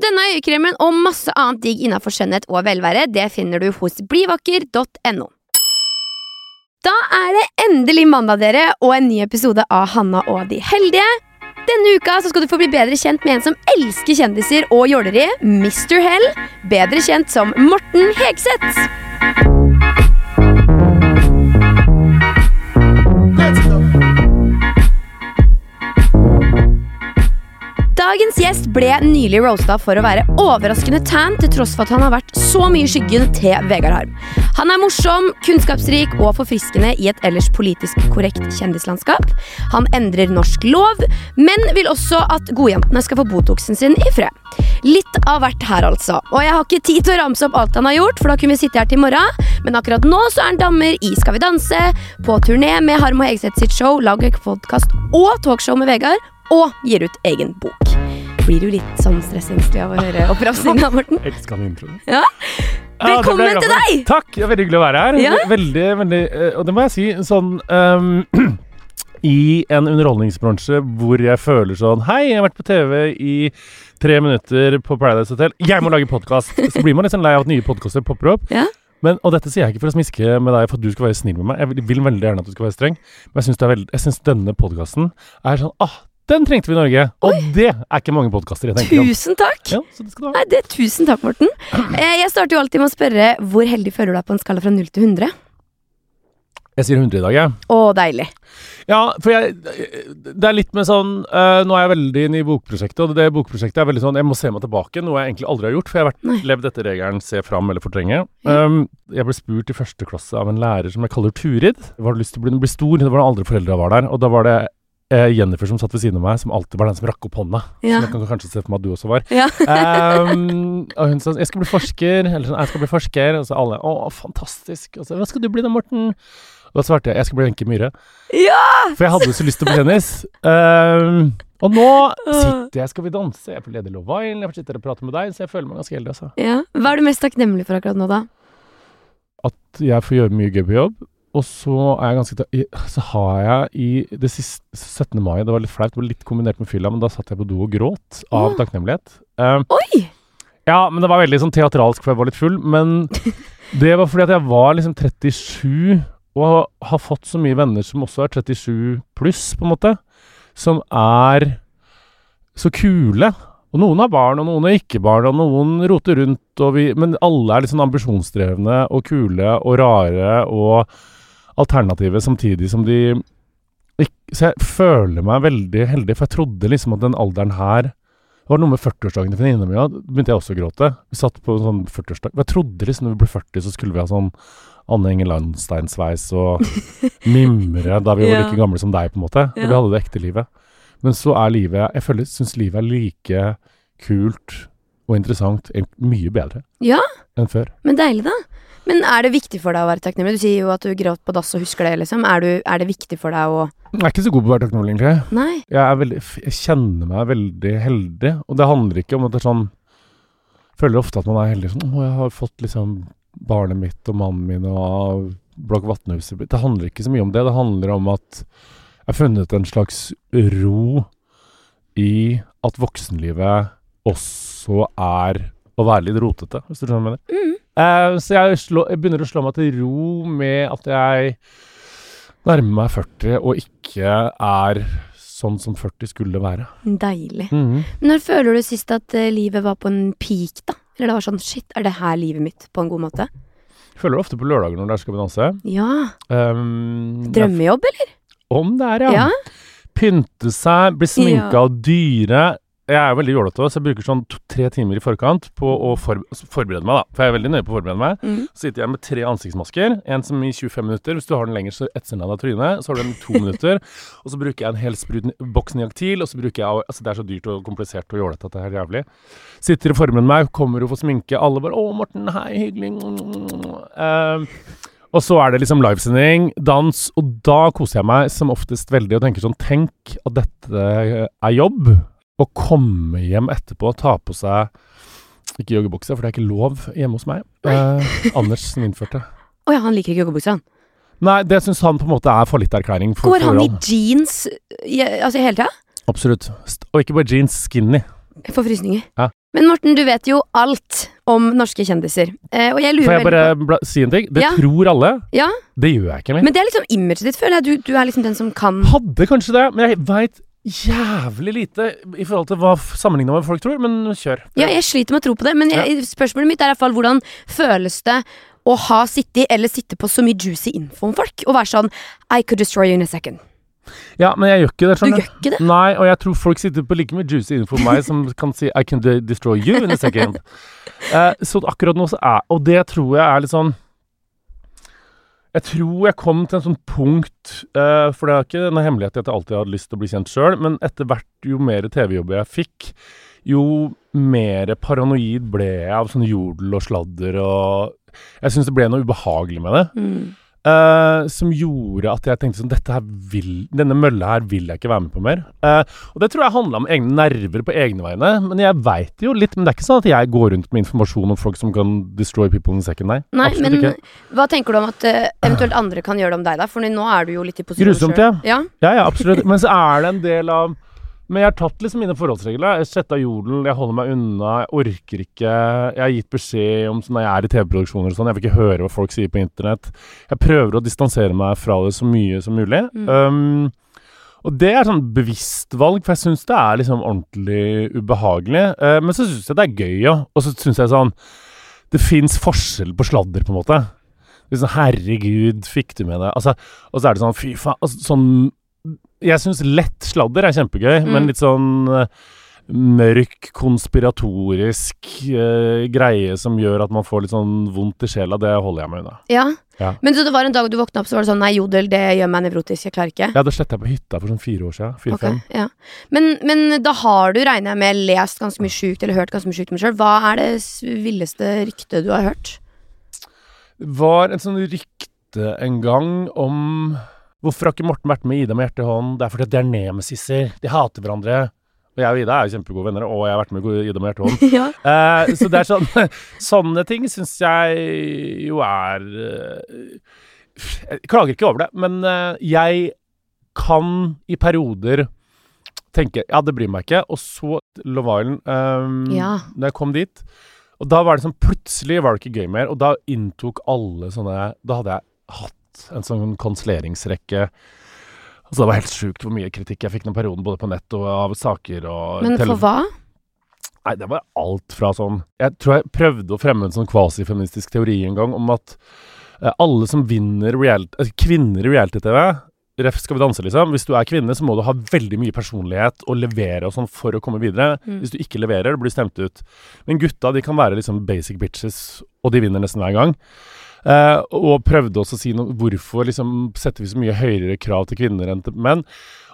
Denne øyekremen og masse annet digg innafor skjønnhet og velvære, det finner du hos blivakker.no. Da er det endelig mandag, dere, og en ny episode av Hanna og de heldige. Denne uka så skal du få bli bedre kjent med en som elsker kjendiser og jåleri, Mr. Hell, bedre kjent som Morten Hegseth. Dagens gjest ble nylig roasta for å være overraskende tan, til tross for at han har vært så mye i skyggen til Vegard Harm. Han er morsom, kunnskapsrik og forfriskende i et ellers politisk korrekt kjendislandskap. Han endrer norsk lov, men vil også at godjentene skal få Botoxen sin i fred. Litt av hvert her, altså. Og jeg har ikke tid til å ramse opp alt han har gjort, for da kunne vi sitte her til morgen, men akkurat nå så er han dammer i Skal vi danse, på turné med Harm og Hegseth sitt show, lager podkast og talkshow med Vegard, og gir ut egen bok. Blir du litt sånn stressengstelig av å høre oppramsinga, Morten? Elsker han introen. Ja. Velkommen ja, til deg! Takk! Det er veldig hyggelig å være her. Ja. Veldig, veldig eh, Og det må jeg si, sånn um, I en underholdningsbransje hvor jeg føler sånn Hei, jeg har vært på TV i tre minutter på Paradise Hotel. Jeg må lage podkast! Så blir man litt sånn lei av at nye podkaster popper opp. Ja. Men, og dette sier jeg ikke for å smiske med deg for at du skal være snill med meg. Jeg vil, vil veldig gjerne at du skal være streng, men jeg syns denne podkasten er sånn Ah, den trengte vi i Norge! Og det er ikke mange podkaster jeg tenker om. Tusen takk! Ja, så det skal du ha. Nei, det Tusen takk, Morten. Eh, Jeg starter jo alltid med å spørre hvor heldig føler du deg på en skala fra 0 til 100? Jeg sier 100 i dag, jeg. Å, deilig. Ja, for jeg Det er litt med sånn uh, Nå er jeg veldig inne i bokprosjektet, og det bokprosjektet er veldig sånn Jeg må se meg tilbake, noe jeg egentlig aldri har gjort. For jeg har vært, Nei. levd etter regelen se fram eller fortrenge. Um, jeg ble spurt i første klasse av en lærer som jeg kaller Turid. Var du lyst til å bli, bli stor? Det var da aldri foreldra var der. Og da var det eh, Jennifer som satt ved siden av meg, som alltid var den som rakk opp hånda. Ja. Som jeg kan kanskje se for meg at du også var. Ja. Um, og hun sa 'jeg skal bli forsker', eller sånn 'jeg skal bli forsker', og så alle 'å, fantastisk'. Og så 'hva skal du bli da, Morten'? Og da svarte jeg 'jeg skal bli Wenche Myhre'. ja! For jeg hadde jo så lyst til å bli tennis. Um, og nå sitter jeg Skal vi danse? Jeg får leder Love Island, jeg får sitte og prate med deg, så jeg føler meg ganske heldig, altså. ja. Hva er du mest takknemlig for akkurat nå, da? At jeg får gjøre mye gøy på jobb. Og så er jeg ganske Så har jeg i det siste 17. mai Det var litt flaut, det var litt kombinert med fylla, men da satt jeg på do og gråt av ja. takknemlighet. Um, Oi! Ja, men det var veldig sånn teatralsk, for jeg var litt full. Men det var fordi at jeg var liksom 37, og har fått så mye venner som også er 37 pluss, på en måte. Som er så kule. Og noen har barn, og noen har ikke barn, og noen roter rundt, og vi Men alle er litt sånn ambisjonsdrevne og kule og rare og alternative, samtidig som de Så jeg føler meg veldig heldig, for jeg trodde liksom at den alderen her det var noe med 40-årsdagen til venninna mi, da begynte jeg også å gråte. Vi satt på en sånn 40-årsdag. Jeg trodde liksom når vi ble 40, så skulle vi ha sånn Anne Inger Landstein-sveis og mimre da vi var Ja. like gamle som deg, på en måte. Ja. Vi hadde det ekte livet. Men så er livet Jeg føler, syns livet er like kult og interessant, mye bedre Ja, enn før. men deilig, da. Men er det viktig for deg å være takknemlig? Du sier jo at du gråt på dass og husker det, liksom. Er, du, er det viktig for deg å Jeg er ikke så god på å være takknemlig, egentlig. Nei? Jeg, veldig, jeg kjenner meg veldig heldig, og det handler ikke om at det er sånn Jeg føler ofte at man er heldig sånn Å, jeg har fått liksom barnet mitt og mannen min og Blokk Vatnhuset. Det handler ikke så mye om det. Det handler om at jeg har funnet en slags ro i at voksenlivet også er å være litt rotete, hvis du skjønner hva jeg mener. Mm. Uh, så jeg, slå, jeg begynner å slå meg til ro med at jeg nærmer meg 40 og ikke er sånn som 40 skulle være. Deilig. Mm. Når føler du sist at uh, livet var på en peak, da? Eller det var sånn shit, er det her livet mitt på en god måte? Jeg føler det ofte på lørdager når det er Skal vi danse. Ja. Um, Drømmejobb, eller? Om det er, ja. Ja. pynte seg, bli sminka Ja. av dyre. Jeg er veldig jålete, så jeg bruker sånn to, tre timer i forkant på å for, forberede meg. da For jeg er veldig nøye på å forberede meg. Mm. Så sitter jeg med tre ansiktsmasker. En som i 25 minutter. Hvis du har den lenger, så etser den av deg trynet. Så har du den i to minutter. Og så bruker jeg en hel sprut boks niaktil, Og så bruker jeg Altså, det er så dyrt og komplisert og jålete at det er jævlig. Sitter og forbereder meg, kommer og får sminke. Alle bare 'Å, Morten, hei, hyggelig'. Uh, og så er det liksom livesending, dans, og da koser jeg meg som oftest veldig og tenker sånn Tenk at dette er jobb. Å komme hjem etterpå og ta på seg ikke joggebukse, for det er ikke lov hjemme hos meg. Eh, Anders som innførte. Å ja, han liker ikke joggebukse, han. Nei, det syns han på en måte er fallitterklæring for Går han i jeans i, altså hele tida? Absolutt. Og ikke bare jeans, skinny. Jeg får frysninger. Ja. Men Morten, du vet jo alt om norske kjendiser. Eh, og jeg lurer Får jeg bare på si en ting? Det Ja. tror alle. Ja, Det gjør jeg ikke lenger. men det er liksom imaget ditt, føler jeg. Du, du er liksom den som kan Hadde kanskje det, men jeg veit jævlig lite i forhold til hva sammenligna med folk tror, men kjør. Ja, jeg sliter med å tro på det, men jeg, spørsmålet mitt er i hvert fall hvordan føles det å ha sittet eller sitte på så mye juicy info om folk, og være sånn I could destroy you in a second. Ja, men jeg gjør ikke det. Du gjør ikke det? Nei, og jeg tror folk sitter på like mye juicy info om meg som kan si I can destroy you in a second. uh, så akkurat nå så er Og det tror jeg er litt sånn Jeg tror jeg kom til en sånn punkt eh, For det er ikke en hemmelighet at jeg alltid har lyst til å bli kjent sjøl, men etter hvert jo mer TV-jobber jeg fikk, jo mer paranoid ble jeg av sånn jodel og sladder og Jeg syns det ble noe ubehagelig med det. Mm. Eh, som gjorde at jeg tenkte sånn Dette her vil, Denne mølla her vil jeg ikke være med på mer. Uh, og det tror jeg handla om egne nerver på egne vegne. Men jeg veit jo litt. Men det er ikke sånn at jeg går rundt med informasjon om folk som kan destroy people in a second, nei. Nei, Absolutt men ikke. hva tenker du om at uh, eventuelt andre kan gjøre det om deg, da? For nå er du jo litt i posisjon Grusomt, ja. ja. Ja, ja, absolutt. Men så er det en del av Men jeg har tatt liksom mine forholdsregler. Jeg sletta jodel, jeg holder meg unna, jeg orker ikke Jeg har gitt beskjed om sånn når jeg er i TV-produksjoner og sånn, jeg vil ikke høre hva folk sier på internett. Jeg prøver å distansere meg fra det så mye som mulig. Mm. Um, og det er sånn bevisst valg, for jeg syns det er liksom ordentlig ubehagelig. Uh, men så syns jeg det er gøy ja. Og så syns jeg sånn Det fins forskjell på sladder, på en måte. Sånn, Herregud, fikk du med det Altså, Og så er det sånn Fy faen. Altså, sånn Jeg syns lett sladder er kjempegøy, Mm. men litt sånn eh, mørk, konspiratorisk eh, greie som gjør at man får litt sånn vondt i sjela, det holder jeg meg unna. Ja. Ja. Men så det var en dag du våkna opp, så var det sånn Nei, jodel, det gjør meg nevrotisk. Jeg klarer ikke. Ja, det sletta jeg på hytta for sånn fire år siden. Fire-fem. ja. men, men da har du, regner jeg med, lest ganske mye sjukt eller hørt ganske mye sjukt om deg sjøl. Hva er det villeste ryktet du har hørt? var en sånn rykte en gang om Hvorfor har ikke Morten vært med Ida med hjertet i hånden? Det er fordi at de er nemesiser. De hater hverandre. Og jeg og Ida er jo kjempegode venner, og jeg har vært med Ida med hjertet i hånden. ja. Eh, så det er sånn Sånne ting syns jeg jo er eh, Jeg klager ikke over det, men eh, jeg kan i perioder tenke Ja, det bryr meg ikke. Og så Love Island um, Ja. Da jeg kom dit Og da var det sånn Plutselig var det ikke gøy mer, og da inntok alle sånne Da hadde jeg hatt en sånn kanselleringsrekke. Altså, det var helt sjukt hvor mye kritikk jeg fikk den perioden, både på nett og av saker og Men for hva? Nei, det var alt fra sånn Jeg tror jeg prøvde å fremme en sånn kvasifeministisk teori en gang om at eh, alle som vinner reality, altså kvinner i reality-TV Ref Skal vi danse, liksom. Hvis du er kvinne, så må du ha veldig mye personlighet og levere og sånn for å komme videre. Mm. Hvis du ikke leverer, blir du stemt ut. Men gutta, de kan være liksom basic bitches, og de vinner nesten hver gang. Eh, og prøvde også å si noe Hvorfor liksom setter vi så mye høyere krav til kvinner enn til menn?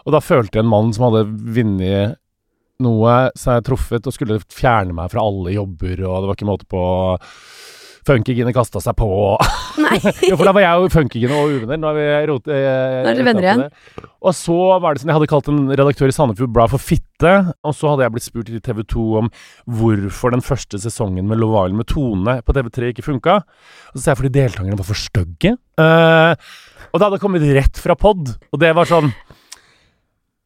Og da følte jeg en mann som hadde vunnet noe, så jeg truffet og skulle fjerne meg fra alle jobber, og det var ikke måte på Funkygine kasta seg på. Nei. jo, for da var jeg jo funkygine og uvenner. Nå er vi rot... eh, Nå er dere venner igjen. Og så var det sånn, jeg hadde kalt en redaktør i Sandefjord Blad for fitte, og så hadde jeg blitt spurt i TV 2 om hvorfor den første sesongen med Love Island med Tone på TV3 ikke funka. Og så sa jeg fordi deltakerne var for stygge. Eh, og det hadde kommet rett fra pod, og det var sånn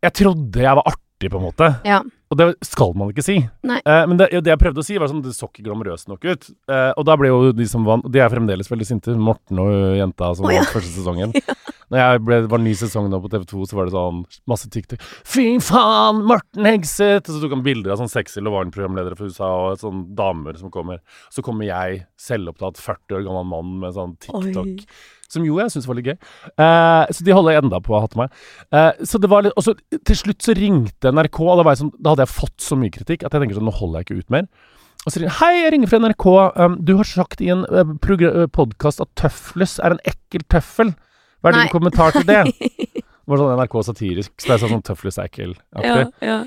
Jeg trodde jeg var artig, på en måte. Ja. Og det skal man ikke si. Nei. Eh, men det, det jeg prøvde å si, var sånn Det så ikke glamorøst nok ut. Eh, og da ble jo de som vant De er fremdeles veldig sinte. Morten og jenta som oh, ja. vant første sesongen. Når jeg ble, var ny sesong nå på TV2, så var det sånn masse TikTok. Fy faen, Morten Hegseth! Og så tok han bilder av sånn sexy Lovaren-programledere fra USA og sånn damer som kommer. Så kommer jeg, selvopptatt 40 år gammel mann med sånn TikTok. Oi. Som jo jeg syns var litt gøy. Uh, så de holder enda på å ha hatt meg. Uh, så det var litt Og så til slutt så ringte NRK, og da, sånn, da hadde jeg fått så mye kritikk at jeg tenker sånn Nå holder jeg ikke ut mer. Og så ringer Hei, jeg ringer fra NRK. Um, du har sagt i en uh, podkast at tøfles er en ekkel tøffel. Hva er Nei. din kommentar til det? Det var sånn NRK satirisk, så det er sånn tøfles er ekkel. Ja, ja.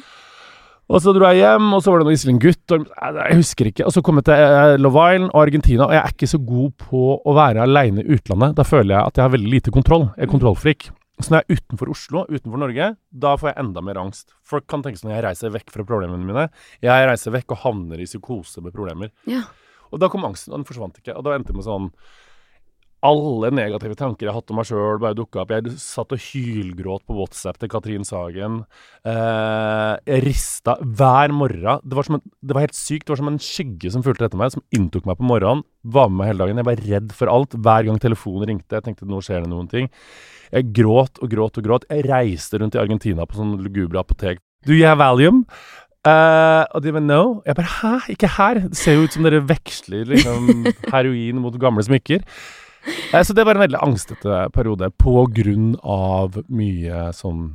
Og så dro jeg hjem, og så var det noe Iselin Gutt og, Jeg husker ikke. Og så kom jeg til eh, Love Island og Argentina, og jeg er ikke så god på å være aleine i utlandet. Da føler jeg at jeg har veldig lite kontroll. Jeg er kontrollfrik. Så når jeg er utenfor Oslo, utenfor Norge, da får jeg enda mer angst. Folk kan tenke sånn jeg reiser vekk fra problemene mine. Jeg reiser vekk og havner i psykose med problemer. Ja. Og da kom angsten, og den forsvant ikke. Og da endte det med sånn alle negative tanker jeg har hatt om meg sjøl, bare dukka opp. Jeg satt og hylgråt på WhatsApp til Katrin Sagen. Eh, jeg rista hver morgen. Det var, som en, det var helt sykt. Det var som en skygge som fulgte etter meg, som inntok meg på morgenen. Var med meg hele dagen. Jeg var redd for alt. Hver gang telefonen ringte, jeg tenkte nå skjer det noen ting. Jeg gråt og gråt og gråt. Jeg reiste rundt i Argentina på sånn lugubre apotek. Do you have Valium? Uh, og de bare no. Jeg bare hæ, ikke her? Det ser jo ut som dere veksler liksom heroin mot gamle smykker. Eh, så det var en veldig angstete periode på grunn av mye sånn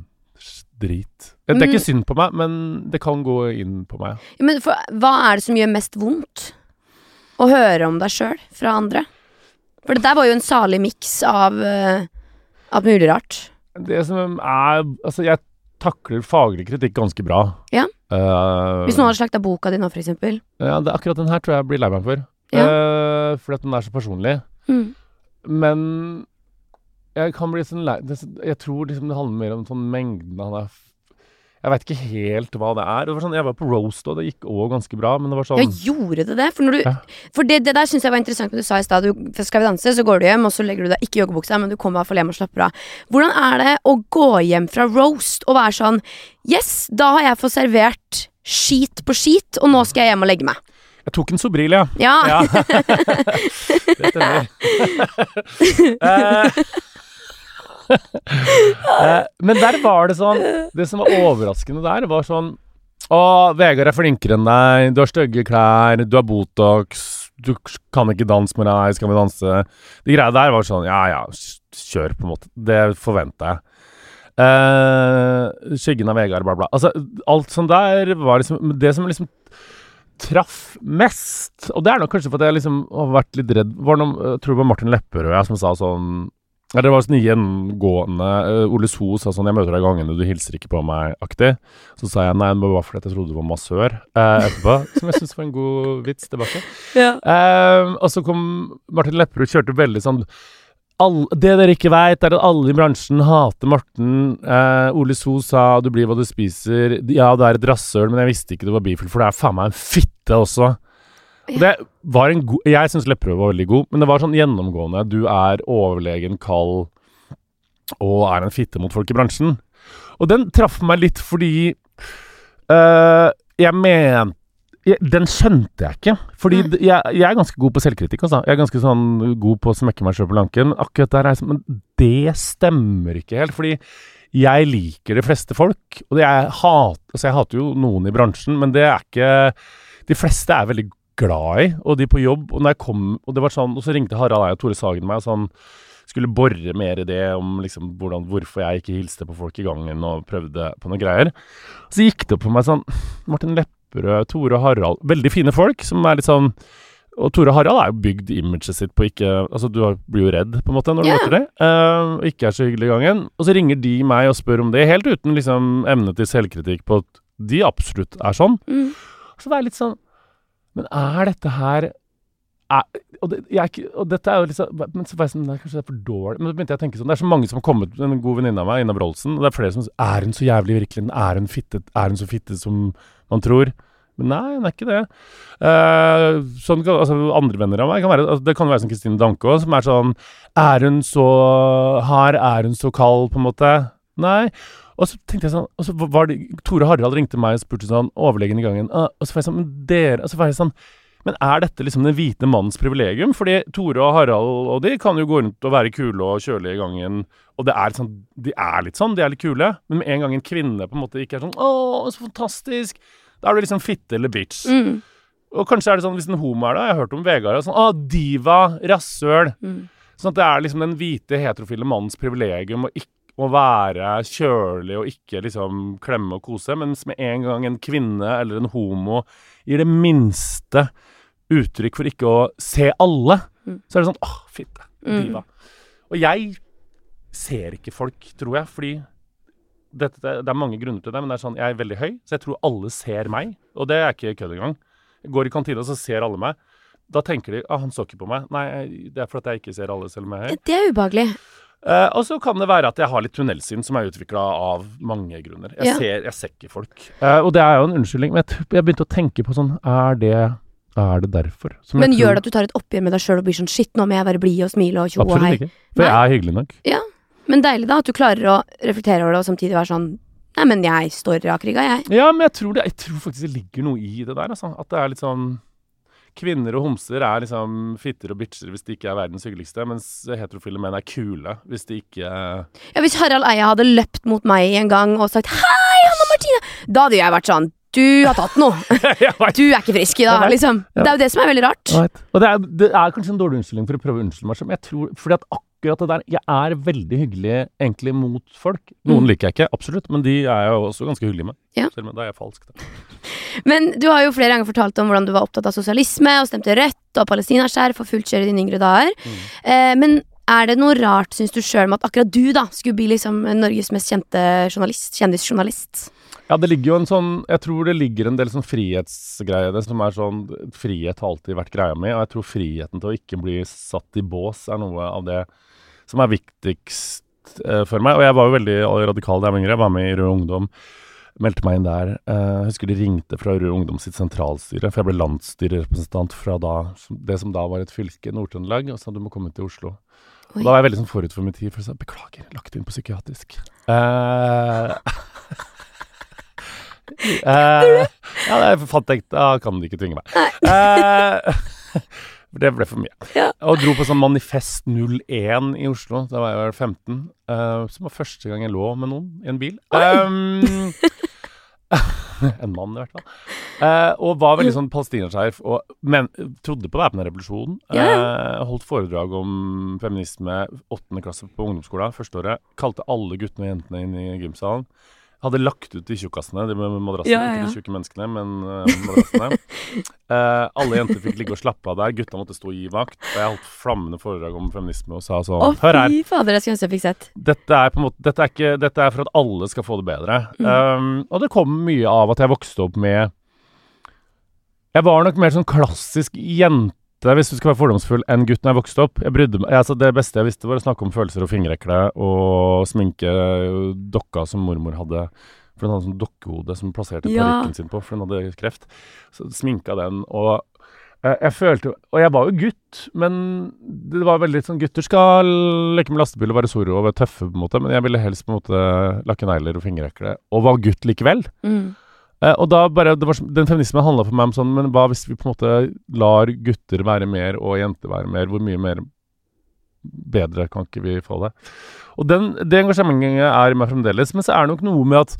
drit. Det er ikke synd på meg, men det kan gå inn på meg. Ja, Men for, hva er det som gjør mest vondt? Å høre om deg sjøl fra andre? For det der var jo en salig miks av uh, alt mulig rart. Det som er Altså, jeg takler faglig kritikk ganske bra. Ja. Uh, Hvis noen hadde slakta boka di nå, for eksempel. ja, det, akkurat den her tror jeg jeg blir lei meg for. Ja. Uh, fordi at den er så personlig. Mm. Men jeg kan bli sånn lei Jeg tror liksom det handler mer om sånn mengden han er Jeg veit ikke helt hva det er. Det var sånn, jeg var på roast, og det gikk òg ganske bra, men det var sånn Ja, gjorde det det? For, du, Ja. for det, det der syns jeg var interessant, men du sa i stad du skal vi danse, så går du hjem, og så legger du deg ikke i joggebuksa, men du kommer i hvert fall hjem og slapper av. Hvordan er det å gå hjem fra roast og være sånn Yes, da har jeg fått servert skit på skit, og nå skal jeg hjem og legge meg. Jeg tok en Sobril, ja. Ja. Det stemmer. Eh, eh, men der var det sånn Det som var overraskende der, var sånn Å, Vegard er flinkere enn deg, du har stygge klær, du har Botox, du kan ikke danse med deg, skal vi danse? De greia der var sånn Ja, ja, kjør, på en måte. Det forventa jeg. Uh, skyggen av Vegard, bla, bla. Altså, alt sånn der var liksom Det som liksom traff mest, og det er nok kanskje fordi jeg liksom har vært litt redd var noen, Jeg tror det var Martin Lepperød jeg som sa sånn ja, Det var sånn gjengående uh, Ole So sa sånn 'Jeg møter deg i gangene, du hilser ikke på meg'-aktig. Så sa jeg nei, det var fordi jeg trodde du var massør eh, etterpå. som jeg syns var en god vits tilbake. Ja. Eh, og så kom Martin Lepperød kjørte veldig sånn all, Det dere ikke veit, er at alle i bransjen hater Morten. Eh, Ole So sa 'du blir hva du spiser'. Ja, du er et rasshøl, men jeg visste ikke du var bifil, for du er faen meg en fitte også. Og Det var en god Jeg syns Lepperød var veldig god, men det var sånn gjennomgående. Du er overlegen, kald og er en fitte mot folk i bransjen. Og den traff meg litt fordi eh, jeg mente Den skjønte jeg ikke. Fordi jeg, jeg er ganske god på selvkritikk. Også. Jeg er ganske sånn god på å smekke meg sjøl på lanken. Akkurat der er jeg sånn Men det stemmer ikke helt. Fordi jeg liker de fleste folk. Og jeg, hat, altså jeg hater jo noen i bransjen, men det er ikke De fleste er veldig glad i, og de på jobb. Og når jeg kom Og det var sånn Og så ringte Harald Eia og Tore Sagen meg og sånn skulle bore mer i det om liksom hvordan, hvorfor jeg ikke hilste på folk i gangen og prøvde på noen greier. Så gikk det opp for meg sånn Martin Lepperød, Tore og Harald Veldig fine folk som er litt sånn og Tore Harald er jo bygd imaget sitt på ikke Altså, du blir jo redd, på en måte, når du Ja. møter dem. eh, og ikke er så hyggelig i gangen. Og så ringer de meg og spør om det, helt uten liksom evne til selvkritikk på at de absolutt er sånn. Mm. Så det er litt sånn Men er dette her er, og, det, jeg er og dette er jo liksom Men så var jeg sånn Nei, kanskje det er for dårlig Men så begynte jeg å tenke sånn Det er så mange som har kommet En god venninne av meg, Ina Brolsen, og det er flere som sier Er hun så jævlig virkelig? Er hun fitte, er hun så fitte som man tror? Men nei, han er ikke det. Eh, sånn, altså, andre venner av meg kan være altså, Det kan være som Kristine Danke òg, som er sånn Er hun så hard? Er hun så kald, på en måte? Nei. Og så tenkte jeg sånn Og så var det Tore Harald ringte meg og spurte sånn Overlegen i gangen. «Ah», og så var jeg sånn Men dere Og så var jeg sånn men er dette liksom den hvite mannens privilegium? Fordi Tore og Harald og de kan jo gå rundt og være kule og kjølige i gangen. Og det er sånn, de er litt sånn, de er litt kule. Men med en gang en kvinne på en måte ikke er sånn 'Å, så fantastisk', da er du liksom fitte eller bitch. Mm. Og kanskje er det sånn hvis en homo er det. Jeg har hørt om Vegard og sånn 'Å, diva, rasshøl'. Mm. Sånn at det er liksom den hvite heterofile mannens privilegium å, ikke å være kjølig og ikke liksom klemme og kose, mens med en gang en kvinne eller en homo gir det minste uttrykk for ikke å se alle, Mm. så er det sånn åh, fitte. Mm. Diva. Og jeg ser ikke folk, tror jeg, fordi det, det er mange grunner til det, men det er sånn, jeg er veldig høy, så jeg tror alle ser meg. Og det er ikke kødd engang. Jeg går i kantina, så ser alle meg. Da tenker de ah, 'han så ikke på meg'. Nei, det er fordi jeg ikke ser alle, selv om jeg er høy. Det er ubehagelig. Eh, og så kan det være at jeg har litt tunnelsyn, som er utvikla av mange grunner. Jeg, Ja. ser, jeg ser ikke folk. Uh, og det er jo en unnskyldning, men jeg, jeg begynte å tenke på sånn Er det, er det derfor? Som Men gjør det at du tar et oppgjør med deg sjøl og blir sånn shit, nå må jeg være blid og smile og tjo og hei. Absolutt ikke. For jeg er hyggelig nok. Ja. Men deilig da at du klarer å reflektere over det og samtidig være sånn Nei, men jeg står rak rygga, jeg. Ja, men jeg tror, det, jeg tror faktisk det ligger noe i det der. Altså. At det er litt sånn Kvinner og homser er liksom fitter og bitcher hvis de ikke er verdens hyggeligste, mens heterofile menn er kule hvis de ikke Ja, Hvis Harald Eia hadde løpt mot meg en gang og sagt 'hei, Hanna Martine', da hadde jeg vært sånn Du har tatt noe. Du er ikke frisk i dag, liksom. Det er jo det som er veldig rart. Og det er, det er kanskje en dårlig unnskyldning for å prøve å unnskylde meg selv, men jeg tror fordi at akkurat det der Jeg er veldig hyggelig egentlig mot folk. Noen Mm. liker jeg ikke, absolutt, men de er jeg også ganske hyggelig med. Ja. Selv om da er jeg falsk, da. Men du har jo flere ganger fortalt om hvordan du var opptatt av sosialisme og stemte Rødt og palestinaskjerf for fullt kjør i dine yngre dager. Mm. Eh, men er det noe rart, syns du sjøl, med at akkurat du da skulle bli liksom Norges mest kjente journalist? Kjendisjournalist? Ja, det ligger jo en sånn Jeg tror det ligger en del sånn frihetsgreie i det, som er sånn Frihet har alltid vært greia mi, og jeg tror friheten til å ikke bli satt i bås er noe av det som er viktigst eh, for meg. Og jeg var jo veldig radikal da jeg var yngre. Jeg var med i Rød Ungdom. Meldte meg inn der. Eh, jeg husker de ringte fra Rød Ungdom sitt sentralstyre, for jeg ble landsstyrerepresentant fra da, det som da var et fylke, Nord-Trøndelag, og sa du må komme til Oslo. Oi. Og da var jeg veldig sånn forut for min tid, for jeg sa beklager, lagt inn på psykiatrisk. Uh, uh, ja, jeg fant jeg Da kan de ikke tvinge meg. For det ble for mye. Ja. Og dro på sånn Manifest 01 i Oslo. Da var jeg vel 15. Uh, som var første gang jeg lå med noen i en bil. Um, en mann, i hvert fall. Uh, og var veldig sånn palestinaskeiv. Men, trodde på væpna revolusjon. Uh, Eh, holdt foredrag om feminisme åttende klasse på ungdomsskolen første året. Kalte alle guttene og jentene inn i gymsalen. Hadde lagt ut de tjukkasene, de med madrassene. Ja, ja, ja. Ikke de tjukke menneskene, men uh, madrassene. uh, alle jenter fikk ligge og slappe av der. Gutta måtte stå og gi vakt. Og jeg holdt flammende foredrag om feminisme og sa sånn Å, Hør her. fy fader, skulle jeg ønske jeg fikk sett. Dette er på en måte Dette er, ikke, dette er for at alle skal få det bedre. Mm. Um, og det kom mye av at jeg vokste opp med Jeg var nok mer sånn klassisk jente, hvis du skal være fordomsfull, enn gutt når jeg vokste opp. Jeg brydde meg, altså Det beste jeg visste, var å snakke om følelser og fingerekle og sminke dokka som mormor hadde. For hun hadde sånn dokkehode som plasserte Ja. parykken sin på, for hun hadde kreft. Så sminka den, og eh, jeg følte Og jeg var jo gutt, men det var veldig sånn Gutter skal leke med lastebil og være soro og være tøffe, på en måte, men jeg ville helst på en måte lakke negler og fingerekle, og var gutt likevel. Mm. Eh, og da bare, var, Den feminismen handla for meg om sånn Men hva hvis vi på en måte lar gutter være mer og jenter være mer? Hvor mye mer bedre kan ikke vi få det? Og den, det engasjementet er i meg fremdeles. Men så er det nok noe med at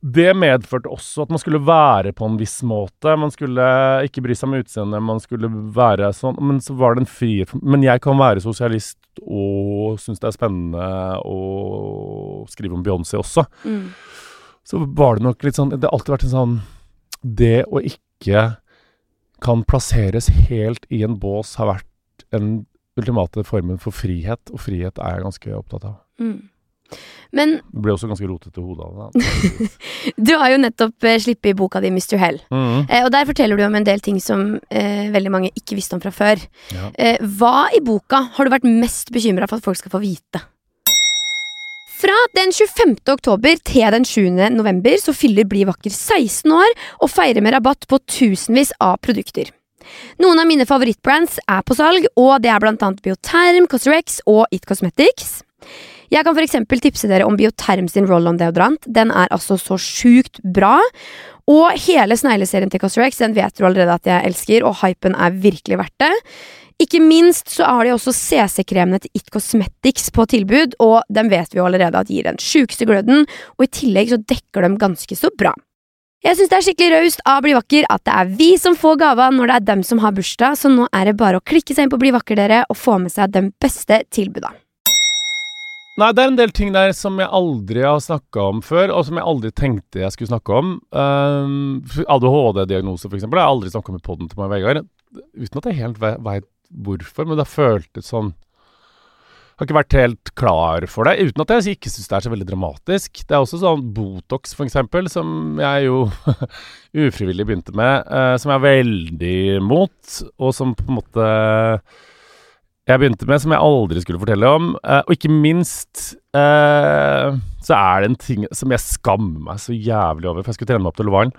det medførte også at man skulle være på en viss måte. Man skulle ikke bry seg om utseendet, man skulle være sånn. Men så var det en frihet Men jeg kan være sosialist og synes det er spennende å skrive om Beyoncé også Mm. Så var det nok litt sånn Det har alltid vært en sånn Det å ikke kan plasseres helt i en bås har vært en ultimate formen for frihet, og frihet er jeg ganske opptatt av. Mm. Men Det ble også ganske rotete i hodet av det. du har jo nettopp eh, i boka di Mr. Hell. Mhm. Eh, og der forteller du om en del ting som eh, veldig mange ikke visste om fra før. Ja. Eh, hva i boka har du vært mest bekymra for at folk skal få vite? Fra den 25. oktober til den 7. november så fyller Bli vakker 16 år og feirer med rabatt på tusenvis av produkter. Noen av mine favorittbrands er på salg, og det er blant annet Bioterm, Cosrex og It Cosmetics. Jeg kan eksempel tipse dere om Bioterm sin roll-on deodorant. Den er altså så sjukt bra. Og hele snegleserien til Cosrex den vet du allerede at jeg elsker, og hypen er virkelig verdt det. Ikke minst så har de også CC-kremene til It Cosmetics på tilbud, og dem vet vi jo allerede at gir den sjukeste gløden, og i tillegg så dekker de ganske så bra. Jeg syns det er skikkelig raust av Bli vakker at det er vi som får gava når det er dem som har bursdag, så nå er det bare å klikke seg inn på Bli vakker, dere, og få med seg de beste tilbuda. Nei, det er en del ting der som jeg aldri har snakka om før, og som jeg aldri tenkte jeg skulle snakke om. Um, ADHD-diagnose, for eksempel, har jeg aldri snakka om i poden til meg, Vegard. Uten at jeg helt veit hvorfor, men det har føltes sånn jeg Har ikke vært helt klar for det. Uten at jeg ikke syns det er så veldig dramatisk. Det er også sånn Botox, for eksempel, som jeg jo ufrivillig begynte med, uh, som jeg er veldig imot, og som på en måte jeg begynte med, som jeg aldri skulle fortelle om. Uh, og ikke minst uh, så er det en ting som jeg skammer meg så jævlig over, for jeg skulle trene meg opp til Lovaren.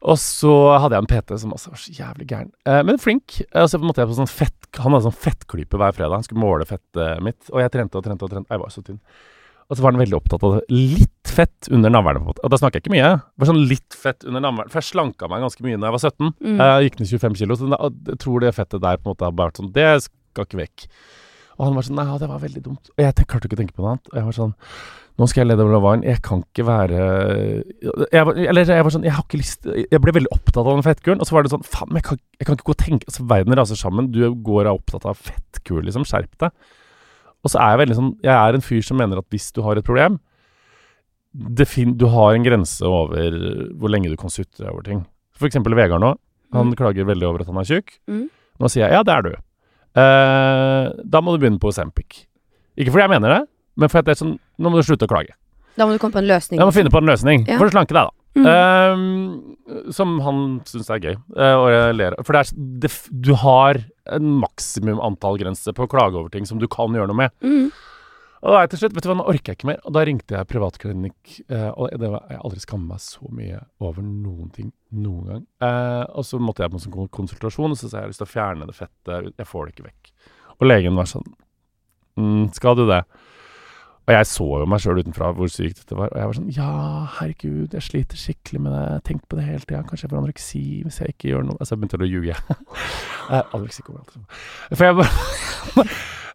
Og så hadde jeg en PT som også var så jævlig gæren, eh, men flink. Uh, så måtte jeg på sånn fett, Han hadde sånn fettklype hver fredag. Han skulle måle fettet mitt. Og jeg trente og trente og trente. Jeg var så tynn. Og så var han veldig opptatt av det. Litt fett under navlen. Og da snakker jeg ikke mye. Bare sånn litt fett under navlen. For jeg slanka meg ganske mye da jeg var 17. Mm. Jeg gikk ned 25 kilo. Så jeg tror det fettet der på en måte har vært sånn Det skal ikke vekk. Og han var sånn Nei, det var veldig dumt. Og jeg klarte ikke å tenke på noe annet. Og jeg var sånn Nå skal jeg lede Lavaren. Jeg kan ikke være jeg var, Eller jeg var sånn Jeg har ikke lyst Jeg ble veldig opptatt av den fettkuren. Og så var det sånn Faen, jeg kan, jeg kan ikke gå og tenke Altså, verden raser sammen. Du går og er opptatt av fettkur, liksom. Skjerp deg. Og så er jeg veldig sånn Jeg er en fyr som mener at hvis du har et problem Du har en grense over hvor lenge du kan sutre over ting. For eksempel Vegard nå. Han Mm. klager veldig over at han er tjukk. Mm. Nå sier jeg ja, det er du. Eh, da må du begynne på Ozempic. Ikke fordi jeg mener det, men fordi det er sånn Nå må du slutte å klage. Da må du komme på en løsning. Jeg må finne på en løsning Ja. for å slanke deg, da. Mm. Eh, som han syns er gøy. Uh, og jeg ler. For det er, det, du har en maksimum antall grenser på å klage over ting som du kan gjøre noe med. Mm. Og da til slutt, vet du hva, nå orker jeg ikke mer. Og da ringte jeg privatklinikk, eh, og det var, jeg har aldri skammet meg så mye over noen ting noen gang. Eh, og så måtte jeg på en sånn konsultasjon, og så sa jeg jeg har lyst til å fjerne det fettet, jeg får det ikke vekk. Og legen var sånn, mm, skal du det? Og jeg så jo meg sjøl utenfra hvor sykt dette var, og jeg var sånn, ja, herregud, jeg sliter skikkelig med det, jeg har på det hele tida, kanskje jeg får anoreksi hvis jeg ikke gjør noe. Altså, jeg begynte å ljuge. Eh, anoreksi kommer alltid For jeg bare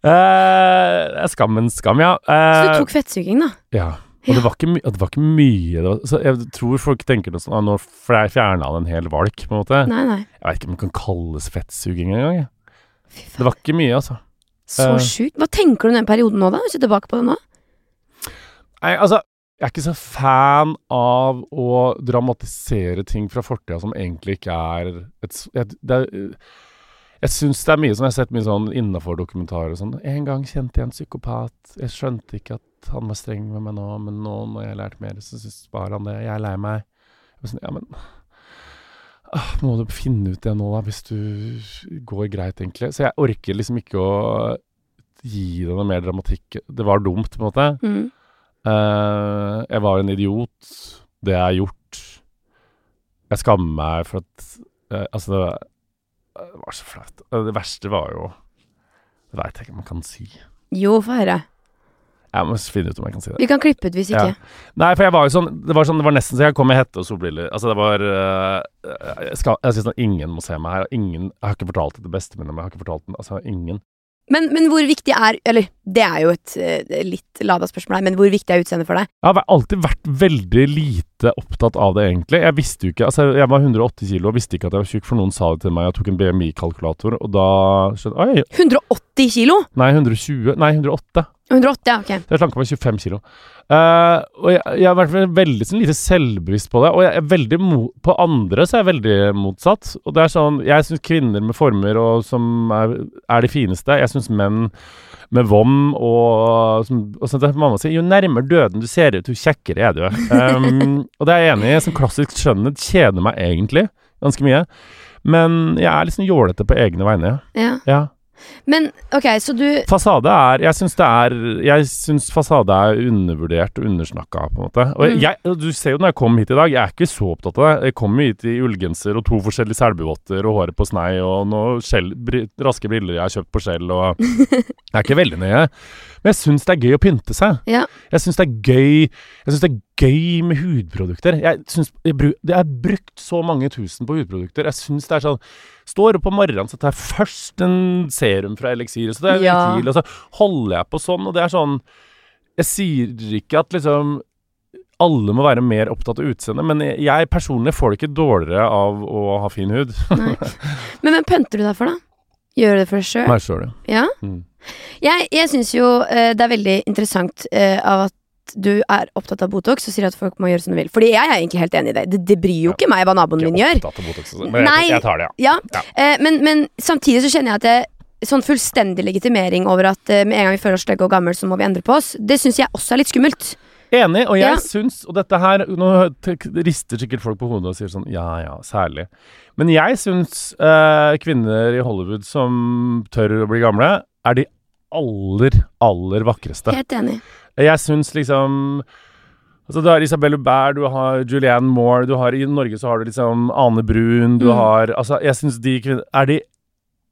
uh, Skammens skam, ja. Så Eh, du tok fettsuging, da? ja. Og det var ikke, det var ikke mye. Det var, så jeg tror folk tenker noe sånn ah, Nå fjerna han en hel valk, på en måte. Nei, nei. Jeg vet ikke om det kan kalles fettsuging engang. jeg. Det var ikke mye, altså. Så uh, sjukt. Hva tenker du om den perioden nå, da? Hvis du tilbake på det nå? Nei, altså Jeg er ikke så fan av å dramatisere ting fra fortida som egentlig ikke er et et det jeg syns det er mye sånn Jeg har sett mye sånn innafor-dokumentarer sånn. En gang kjente jeg en psykopat. Jeg skjønte ikke at han var streng med meg nå, men nå når jeg har lært mer, så syns bare han det. Jeg er lei meg. Jeg sånn, ja, men ah, Må du finne ut det nå, da, hvis du går greit, egentlig? Så jeg orker liksom ikke å gi det noe mer dramatikk. Det var dumt, på en måte. Mm. Eh, jeg var en idiot. Det jeg har gjort. Jeg skammer meg for at eh, Altså, det var, det var så flaut. Det verste var jo Det veit jeg ikke om jeg kan si. Jo, få høre. Jeg må finne ut om jeg kan si det. Vi kan klippe ut hvis ikke. Ja. Nei, for jeg var jo sånn Det var, sånn, det var nesten så jeg kom med hette og solbriller. Altså, det var uh, Jeg, skal, jeg synes sånn Ingen må se meg her. og Ingen Jeg har ikke fortalt det til bestevenninna Men Jeg har ikke fortalt den Altså, ingen. Men, men hvor viktig er Eller, det er jo et eh, litt lada spørsmål her, men hvor viktig er utseendet for deg? Jeg har alltid vært veldig lite opptatt av det, egentlig. Jeg visste jo ikke Altså, jeg var 180 kilo og visste ikke at jeg var tjukk, for noen sa det til meg. Jeg tok en BMI-kalkulator, og da skjønte Oi! 180 kilo? Nei, 120 Nei, 108. 180, ja, ok. Så jeg slanka meg 25 kilo. Uh, og jeg, jeg har vært veldig sånn lite selvbevisst på det. Og jeg er veldig på andre så er jeg veldig motsatt. Og det er sånn Jeg syns kvinner med former og som er, er de fineste. Jeg syns menn med vom og, som, og sånt, der Mamma sier jo nærmere døden du ser ut, jo kjekkere er du. Um, og det er jeg enig i. Som klassisk skjønnhet kjeder meg egentlig ganske mye. Men jeg er liksom jålete på egne vegne. Ja. Ja. Men ok, så du Fasade er Jeg syns det er Jeg syns fasade er undervurdert og undersnakka, på en måte. Og Mm. jeg, du ser jo når jeg kom hit i dag, jeg er ikke så opptatt av det. Jeg kom hit i ullgenser og to forskjellige selbuvotter og håret på snei og noen skjell, raske briller jeg har kjøpt på skjell og Jeg er ikke veldig nøye. Men jeg syns det er gøy å pynte seg. Ja. Jeg syns det er gøy Jeg synes det er gøy med hudprodukter. Jeg synes, jeg, er brukt så mange tusen på hudprodukter. Jeg syns det er sånn Står opp om morgenen, så tar jeg først en serum fra Elixir, så tar jeg Ja. Litil, og så holder jeg på sånn, og det er sånn Jeg sier ikke at liksom alle må være mer opptatt av utseendet, men jeg personlig får det ikke dårligere av å ha fin hud. Men hvem pønter du deg for, da? Gjør du det for deg sjøl? Meg sjøl, det. Ja? Mm. Jeg, jeg syns jo uh, det er veldig interessant uh, av at du er opptatt av Botox og sier at folk må gjøre som de vil. Fordi jeg er egentlig helt enig i det. Det, det bryr jo ikke meg hva naboen min gjør. Botox, men Nei. jeg, jeg tar det, ja. Ja, Ja. eh, men, men samtidig så kjenner jeg at det sånn fullstendig legitimering over at eh, med en gang vi føler oss stygge og gamle, så må vi endre på oss. Det syns jeg også er litt skummelt. Enig, og jeg Ja. syns Og dette her Nå rister sikkert folk på hodet og sier sånn Ja ja, særlig. Men jeg syns eh, kvinner i Hollywood som tør å bli gamle, er de aller, aller vakreste. Helt enig. Jeg syns liksom Altså Du har Isabelle Hubert, du har Julianne Moore, du har i Norge så har du liksom Ane Brun, du Mm. har Altså, jeg syns de kvinner Er de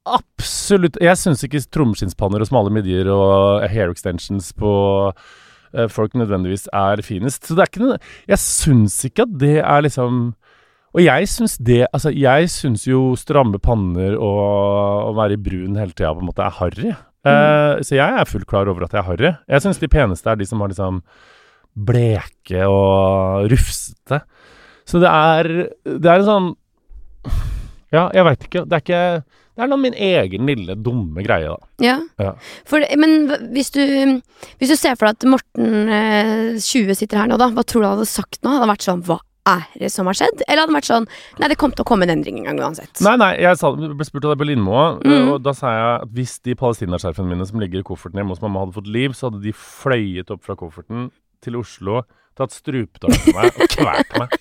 absolutt Jeg syns ikke trommeskinnspanner og smale midjer og hair extensions på uh, folk nødvendigvis er finest. Så det er ikke noe Jeg syns ikke at det er liksom og jeg syns det Altså, jeg syns jo stramme panner og å være i brun hele tida på en måte er harry. Eh, så jeg er fullt klar over at jeg er harry. Jeg syns de peneste er de som har liksom bleke og rufsete. Så det er Det er en sånn Ja, jeg veit ikke. Det er ikke Det er noe min egen lille dumme greie, da. Ja. Ja. For, men hvis du, hvis du ser for deg at Morten eh, 20 sitter her nå, da, hva tror du han hadde sagt nå? Hadde vært sånn Hva er det som har skjedd? Eller hadde det vært sånn Nei, det kom til å komme en endring en gang uansett. Nei, nei, jeg sa, ble spurt av deg på Lindmo, Mm. og da sa jeg at hvis de palestinaskjerfene mine som ligger i kofferten hjemme hos mamma, hadde fått liv, så hadde de fløyet opp fra kofferten til Oslo, tatt strupetak på meg og kvalt meg.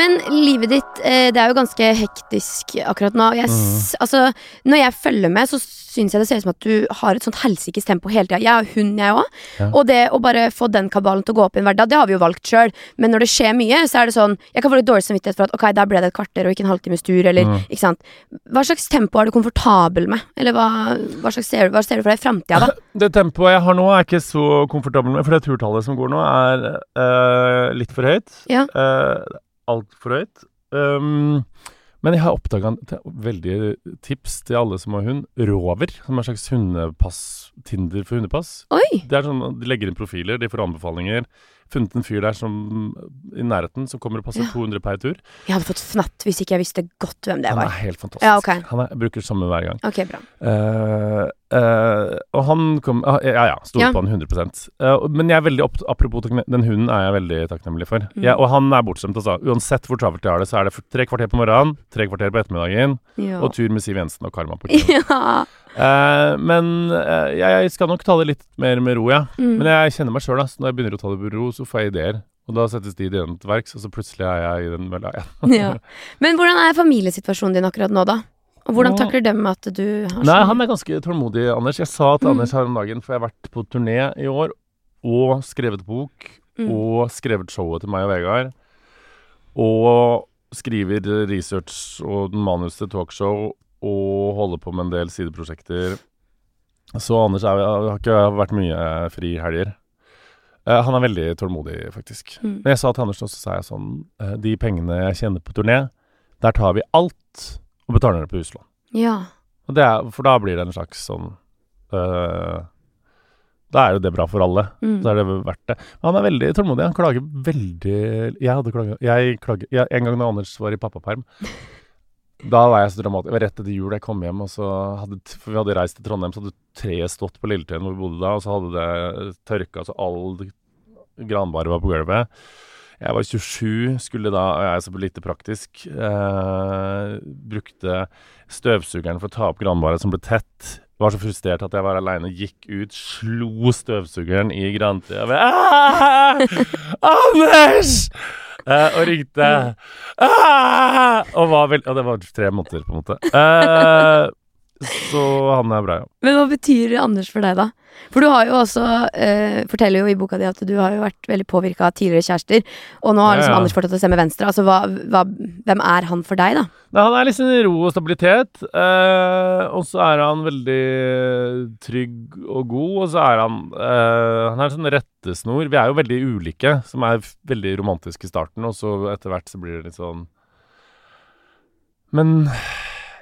Men livet ditt, eh, det er jo ganske hektisk akkurat nå. Jeg, mm. altså, når jeg følger med, så syns jeg det ser ut som at du har et sånt helsikes tempo hele tida. Jeg har hund, jeg òg. Ja. Og det å bare få den kabalen til å gå opp i en hverdag, det har vi jo valgt sjøl. Men når det skjer mye, så er det sånn Jeg kan få litt dårlig samvittighet for at ok, der ble det et kvarter og ikke en halvtimes tur, eller Mm. ikke sant. Hva slags tempo er du komfortabel med? Eller hva, hva, slags ser, du- hva ser du for deg i framtida, da? Det tempoet jeg har nå, er ikke så komfortabel med, for det turtallet som går nå, er eh, litt for høyt. Ja. Uh, Altfor høyt. Um, men jeg har oppdaga veldig tips til alle som har hund. Rover, som er en slags hundepass Tinder for hundepass. Oi! Det er sånn De legger inn profiler, de får anbefalinger. Funnet en fyr der som i nærheten som kommer og passer Ja. 200 per tur. Jeg hadde fått fnatt hvis ikke jeg visste godt hvem det var. Han er helt fantastisk. Ja, okay. Han er, bruker samme hver gang. Ok, bra. Uh, uh, og han kom uh, Ja ja, stoler Ja. på han 100 Eh, Men jeg er veldig apropos den hunden er jeg veldig takknemlig for. Mm. Jeg- og han er bortskjemt. Altså. Uansett hvor travelt jeg har det, så er det tre kvarter på morgenen, tre kvarter på ettermiddagen, Ja. og tur med Siv Jensen og Karma på kvelden. ja. Eh, men uh, jeg skal nok ta det litt mer med ro, ja. Mm. Men jeg kjenner meg sjøl, når jeg begynner å ta det med ro, så får jeg ideer. Og da settes de ideene til verks, og så plutselig er jeg i den mølla igjen. Ja. Men hvordan er familiesituasjonen din akkurat nå, da? Og hvordan Nå- takler dem at du har Nei, han er ganske tålmodig, Anders. Jeg sa til Mm. Anders her om dagen, for jeg har vært på turné i år, og skrevet bok, Mm. og skrevet showet til meg og Vegard, og skriver research og manus til talkshow, og holder på med en del sideprosjekter. Så Anders er, har ikke vært mye. Eh, han er veldig tålmodig, faktisk. Mm. Men jeg sa til Anders også, så sa jeg sånn eh, De pengene jeg tjener på turné, der tar vi alt og betaler det på huslån. Ja. Og det er, for da blir det en slags sånn øh, Da er jo det bra for alle. Mm. Så er det verdt det. Men han er veldig tålmodig. Han klager veldig Jeg hadde klaga jeg klager, jeg, En gang da Anders var i pappaperm, da var jeg så dramatisk. Det var rett etter jul jeg kom hjem, og så hadde For vi hadde reist til Trondheim, så hadde treet stått på Lilletøyen hvor vi bodde da, og så hadde det tørka, så all granbaret var på gulvet. Jeg var 27, skulle da, og jeg er så lite praktisk, eh, brukte støvsugeren for å ta opp granbaret som ble tett. Var så frustrert at jeg var aleine, gikk ut, slo støvsugeren i grantida. «Ah! Anders! Eh, og ringte. Ah! Og var vel, og det var tre måneder, på en måte. Eh, så han er bra, ja. Men hva betyr Anders for deg, da? For du har jo også eh, forteller jo i boka di at du har jo vært veldig påvirka av tidligere kjærester, og nå har liksom ja. Anders fortsatt å stemme venstre. Altså, hva, hva, hvem er han for deg, da? Nei, han er liksom ro og stabilitet. Eh, og så er han veldig trygg og god. Og så er han eh, Han er en sånn rettesnor. Vi er jo veldig ulike, som er veldig romantisk i starten, og så etter hvert så blir det litt sånn Men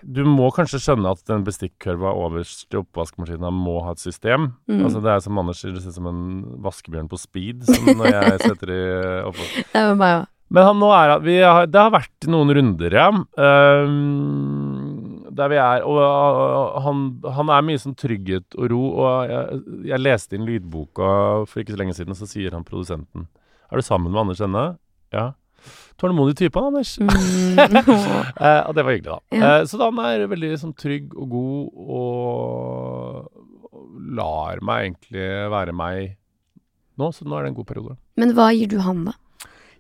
Du må kanskje skjønne at den bestikkkurva øverst i oppvaskmaskina må ha et system. Mm. Altså Det er som Anders sier, det ser ut som en vaskebjørn på speed som når jeg setter i oppvask. Det var meg. Men han, nå er, vi har, det har vært noen runder, ja. Um, der vi er. Og uh, han, han er mye sånn trygghet og ro. Og jeg, jeg leste inn lydboka for ikke så lenge siden, og så sier han produsenten Er du sammen med Anders ennå? Ja. Tålmodig type, han, Anders. Eh, og det var hyggelig, da. Ja. Eh, så han er veldig liksom, trygg og god, og, og lar meg egentlig være meg nå, så nå er det en god periode. Men hva gir du han, da?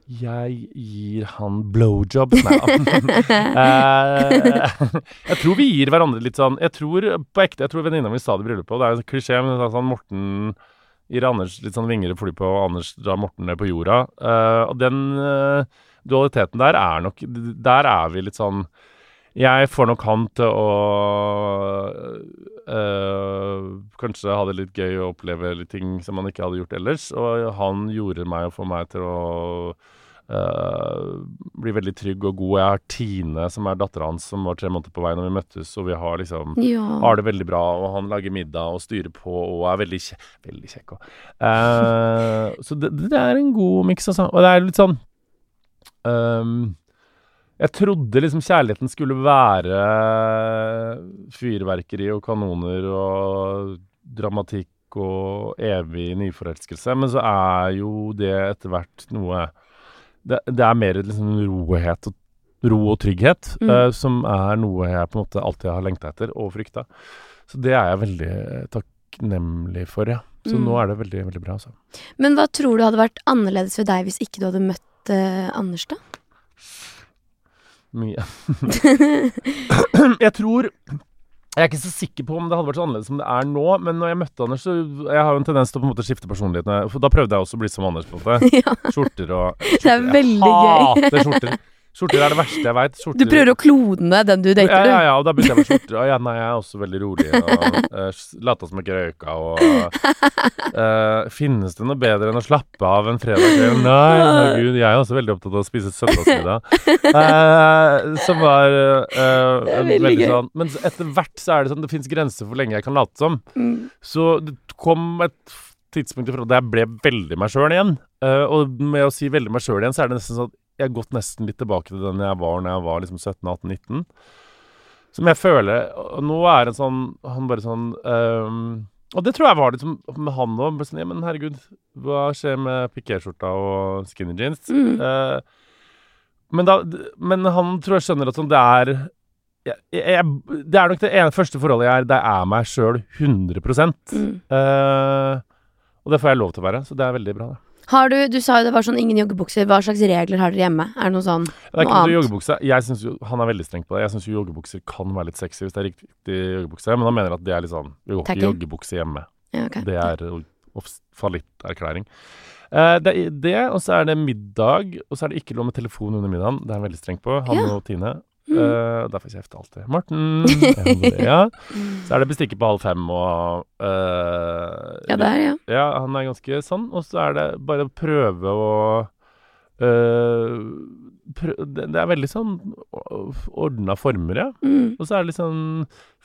Jeg gir han blowjobs. Nei da. Eh, jeg tror vi gir hverandre litt sånn Jeg tror på ekte Jeg tror venninna mi sa det i bryllupet, og det er en klisjé, men det er sånn Morten gir Anders litt sånn vinger å fly på, og Anders drar Morten ned på jorda. Uh, og den uh, dualiteten der er nok Der er vi litt sånn Jeg får nok han til å uh, kanskje ha det litt gøy og oppleve litt ting som han ikke hadde gjort ellers. Og han gjorde meg og får meg til å eh, bli veldig trygg og god. Jeg har Tine, som er dattera hans, som var tre måneder på vei når vi møttes, og vi har liksom Ja. har det veldig bra, og han lager middag og styrer på og er veldig, kje veldig kjekk òg. Eh, så det, det er en god miks, altså. Og det er litt sånn um, Jeg trodde liksom kjærligheten skulle være fyrverkeri og kanoner og dramatikk og evig nyforelskelse, men så er jo det etter hvert noe Det, det er mer liksom rohet og ro og trygghet, Mm. uh, som er noe jeg på en måte alltid har lengta etter og frykta. Så det er jeg veldig takknemlig for, ja. Så Mm. nå er det veldig, veldig bra, altså. Men hva tror du hadde vært annerledes ved deg hvis ikke du hadde møtt uh, Anders, da? Mye. jeg tror Jeg er ikke så sikker på om det hadde vært så annerledes som det er nå, men når jeg møtte Anders, så Jeg har jo en tendens til å på en måte skifte personlighet. For da prøvde jeg også å bli som Anders, på en måte. ja. Skjorter og Det er skjorter. veldig gøy. Jeg hater skjorter. Skjorter er det verste jeg veit. Du prøver å klone den du dater, Ja, du. ja, ja, og da begynte jeg med skjorter. Og ja, nei, jeg er også veldig rolig. Og uh, lata som ikke røyka. Og uh, finnes det noe bedre enn å slappe av en fredag kveld? Nei, herregud. Jeg er også veldig opptatt av å spise søndagsmiddag. Uh, som var eh, veldig gøy. sånn Men etter hvert så er det sånn Det fins grenser for hvor lenge jeg kan late som. Mm. Så det kom et tidspunkt ifra da jeg ble veldig meg sjøl igjen. Eh, og med å si veldig meg sjøl igjen, så er det nesten sånn jeg har gått nesten litt tilbake til den jeg var når jeg var liksom 17-18-19. Som jeg føler Og nå er en sånn Han bare sånn um, Og det tror jeg var liksom med han òg. Sånn, ja, men herregud, hva skjer med pikéskjorta og skinny jeans? Mm. Uh, men, da, men han tror jeg skjønner at sånn det er jeg, jeg, Det er nok det ene første forholdet jeg er der jeg er meg sjøl 100 Mm. uh, Og det får jeg lov til å være, så det er veldig bra. Det, Har du, du sa jo det var sånn ingen joggebukser. Hva slags regler har dere hjemme? Er det noe sånn det er ikke Noe annet. Jeg synes jo, Han er veldig streng på det. Jeg syns joggebukser kan være litt sexy hvis det er riktig joggebukse, men han mener at det er litt sånn Vi går ikke i joggebukse hjemme. ja, okay. Det er fallitterklæring. Uh, det er det, og så er det middag, og så er det ikke lov med telefon under middagen. Det er han veldig streng på, han Ja. og Tine. Mm. Eh, og derfor kjefter alltid. Morten! ja. Så er det bestikke på halv fem og uh, Ja, det er ja. Ja, han er ganske sånn. Og så er det bare å prøve å uh, prø det, det er veldig sånn ordna former, ja. Mm. Og så er det litt sånn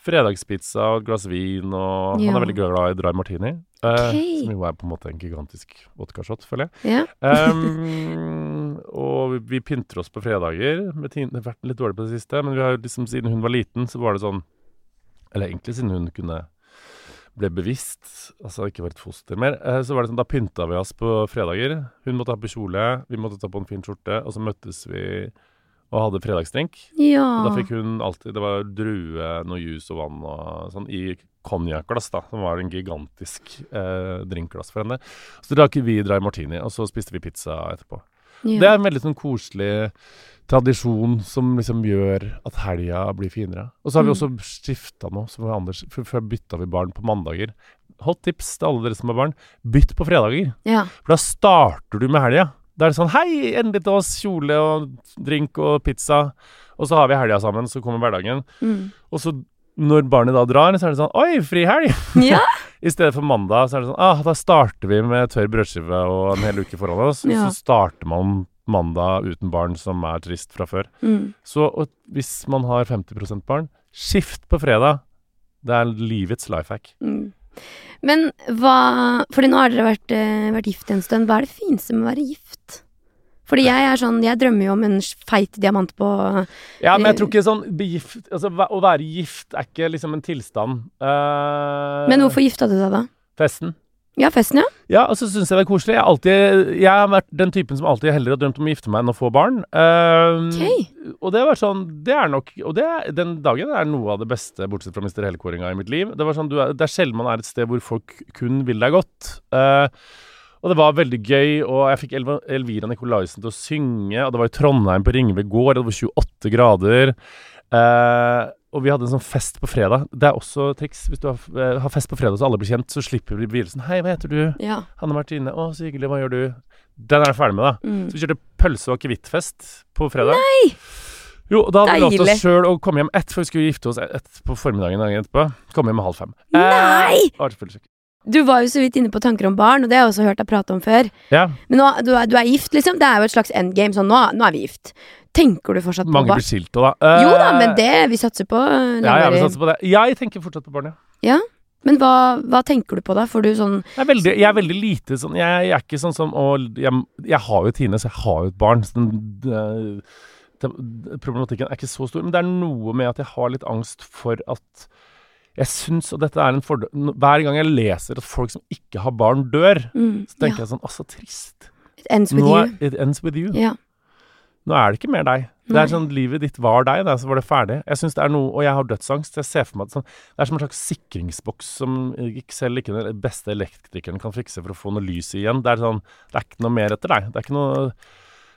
fredagspizza og et glass vin, og Ja. han er veldig glad i dry martini. eh, Ok. som jo er på en måte en gigantisk vodkashot, føler jeg. ja. um, og vi, vi pynter oss på fredager. Med Tine, det har vært litt dårlig på det siste, men vi har liksom, siden hun var liten, så var det sånn Eller egentlig siden hun kunne ble bevisst, altså ikke var et foster mer, eh, så var det sånn, da pynta vi oss på fredager. Hun måtte ha på kjole, vi måtte ta på en fin skjorte, og så møttes vi og hadde fredagsdrink. ja. Og da fikk hun alltid Det var drue, noe juice og vann og sånn i konjakkglass, da. Som var en gigantisk eh, drinkglass for henne. Så drakk vi dry martini, og så spiste vi pizza etterpå. ja. Det er en veldig sånn koselig tradisjon som liksom gjør at helga blir finere. Og så har vi Mm. også skifta nå, som Anders. Før bytta vi barn på mandager. Hot tips til alle dere som har barn. Bytt på fredager. ja. For da starter du med helga. Da er det sånn Hei, endelig til oss. Kjole og drink og pizza. Og så har vi helga sammen, så kommer hverdagen. Mm. Og så når barnet da drar, så er det sånn Oi, frihelg! ja. I stedet for mandag, så er det sånn ah, Da starter vi med tørr brødskive og en hel uke foran oss. Ja. Så starter man mandag uten barn, som er trist fra før. Mm. Så og hvis man har 50% barn, Skift på fredag. Det er livets life hack. Mm. Men hva Fordi nå har dere vært, eh, vært gift en stund. Hva er det fineste med å være gift? Fordi jeg er sånn Jeg drømmer jo om en feit diamant på Ja, men jeg tror ikke sånn begift, altså, Å være gift er ikke liksom en tilstand. Uh, Men hvorfor gifta du deg da? Festen. Ja, festen, ja. Ja, og så syns jeg det er koselig. Jeg, alltid, jeg har vært den typen som alltid heller har drømt om å gifte meg enn å få barn. Eh, Ok. Og det var sånn Det er nok Og det, den dagen er noe av det beste, bortsett fra Mr. Hellkåringa i mitt liv. Det var sånn, du er, det er sjelden man er et sted hvor folk kun vil deg godt. Uh, og det var veldig gøy, og jeg fikk Elva, Elvira Nikolaisen til å synge. Og det var i Trondheim på Ringve gård, og det var 28 grader. Eh, og vi hadde en sånn fest på fredag. Det er også triks. Hvis du har, eh, har fest på fredag så alle blir kjent, så slipper vi begynnelsen. Hei, hva heter du? Ja. Hanne Martine. Å, så hyggelig. Hva gjør du? Den er jeg ferdig med, da. Mm. Så vi kjørte pølse- og akevittfest på fredag. Nei! Jo, da hadde vi lov til Deilig. oss sjøl å komme hjem ett, for vi skulle gifte oss ett på formiddagen dagen etterpå. Komme hjem halv fem. Nei! Eh, var selvfølgelig ikke. Du var jo så vidt inne på tanker om barn, og det har jeg også hørt deg prate om før. Ja, Men nå, du, er, du er gift, liksom. Det er jo et slags endgame. Sånn, nå, nå er vi gift. Tenker du fortsatt på barn? mange blir skilt òg, da. Jo da, Eh, men det Vi satser på eh, Ja, jeg vi satser på det. Jeg tenker fortsatt på barn, ja. ja? Men hva, hva tenker du på da? Får du sånn Jeg er veldig, jeg er veldig lite sånn Jeg, jeg er ikke sånn som å jeg, jeg har jo Tine, så jeg har jo et barn. Så den, problematikken er ikke så stor. Men det er noe med at jeg har litt angst for at Jeg syns, og dette er en fordel Hver gang jeg leser at folk som ikke har barn, dør, mm, så tenker ja, jeg sånn Å, så trist. It ends with Nå you. er, it ends with you. Ja. Nå er det ikke mer deg. Det er sånn Livet ditt var deg, da, så var det ferdig. Jeg synes det er noe, Og jeg har dødsangst. Jeg ser for meg at sånn, Det er som en slags sikringsboks som ikke selv ikke den beste elektrikeren kan fikse for å få noe lys i igjen. Det er sånn Det er ikke noe mer etter deg. Det er ikke noe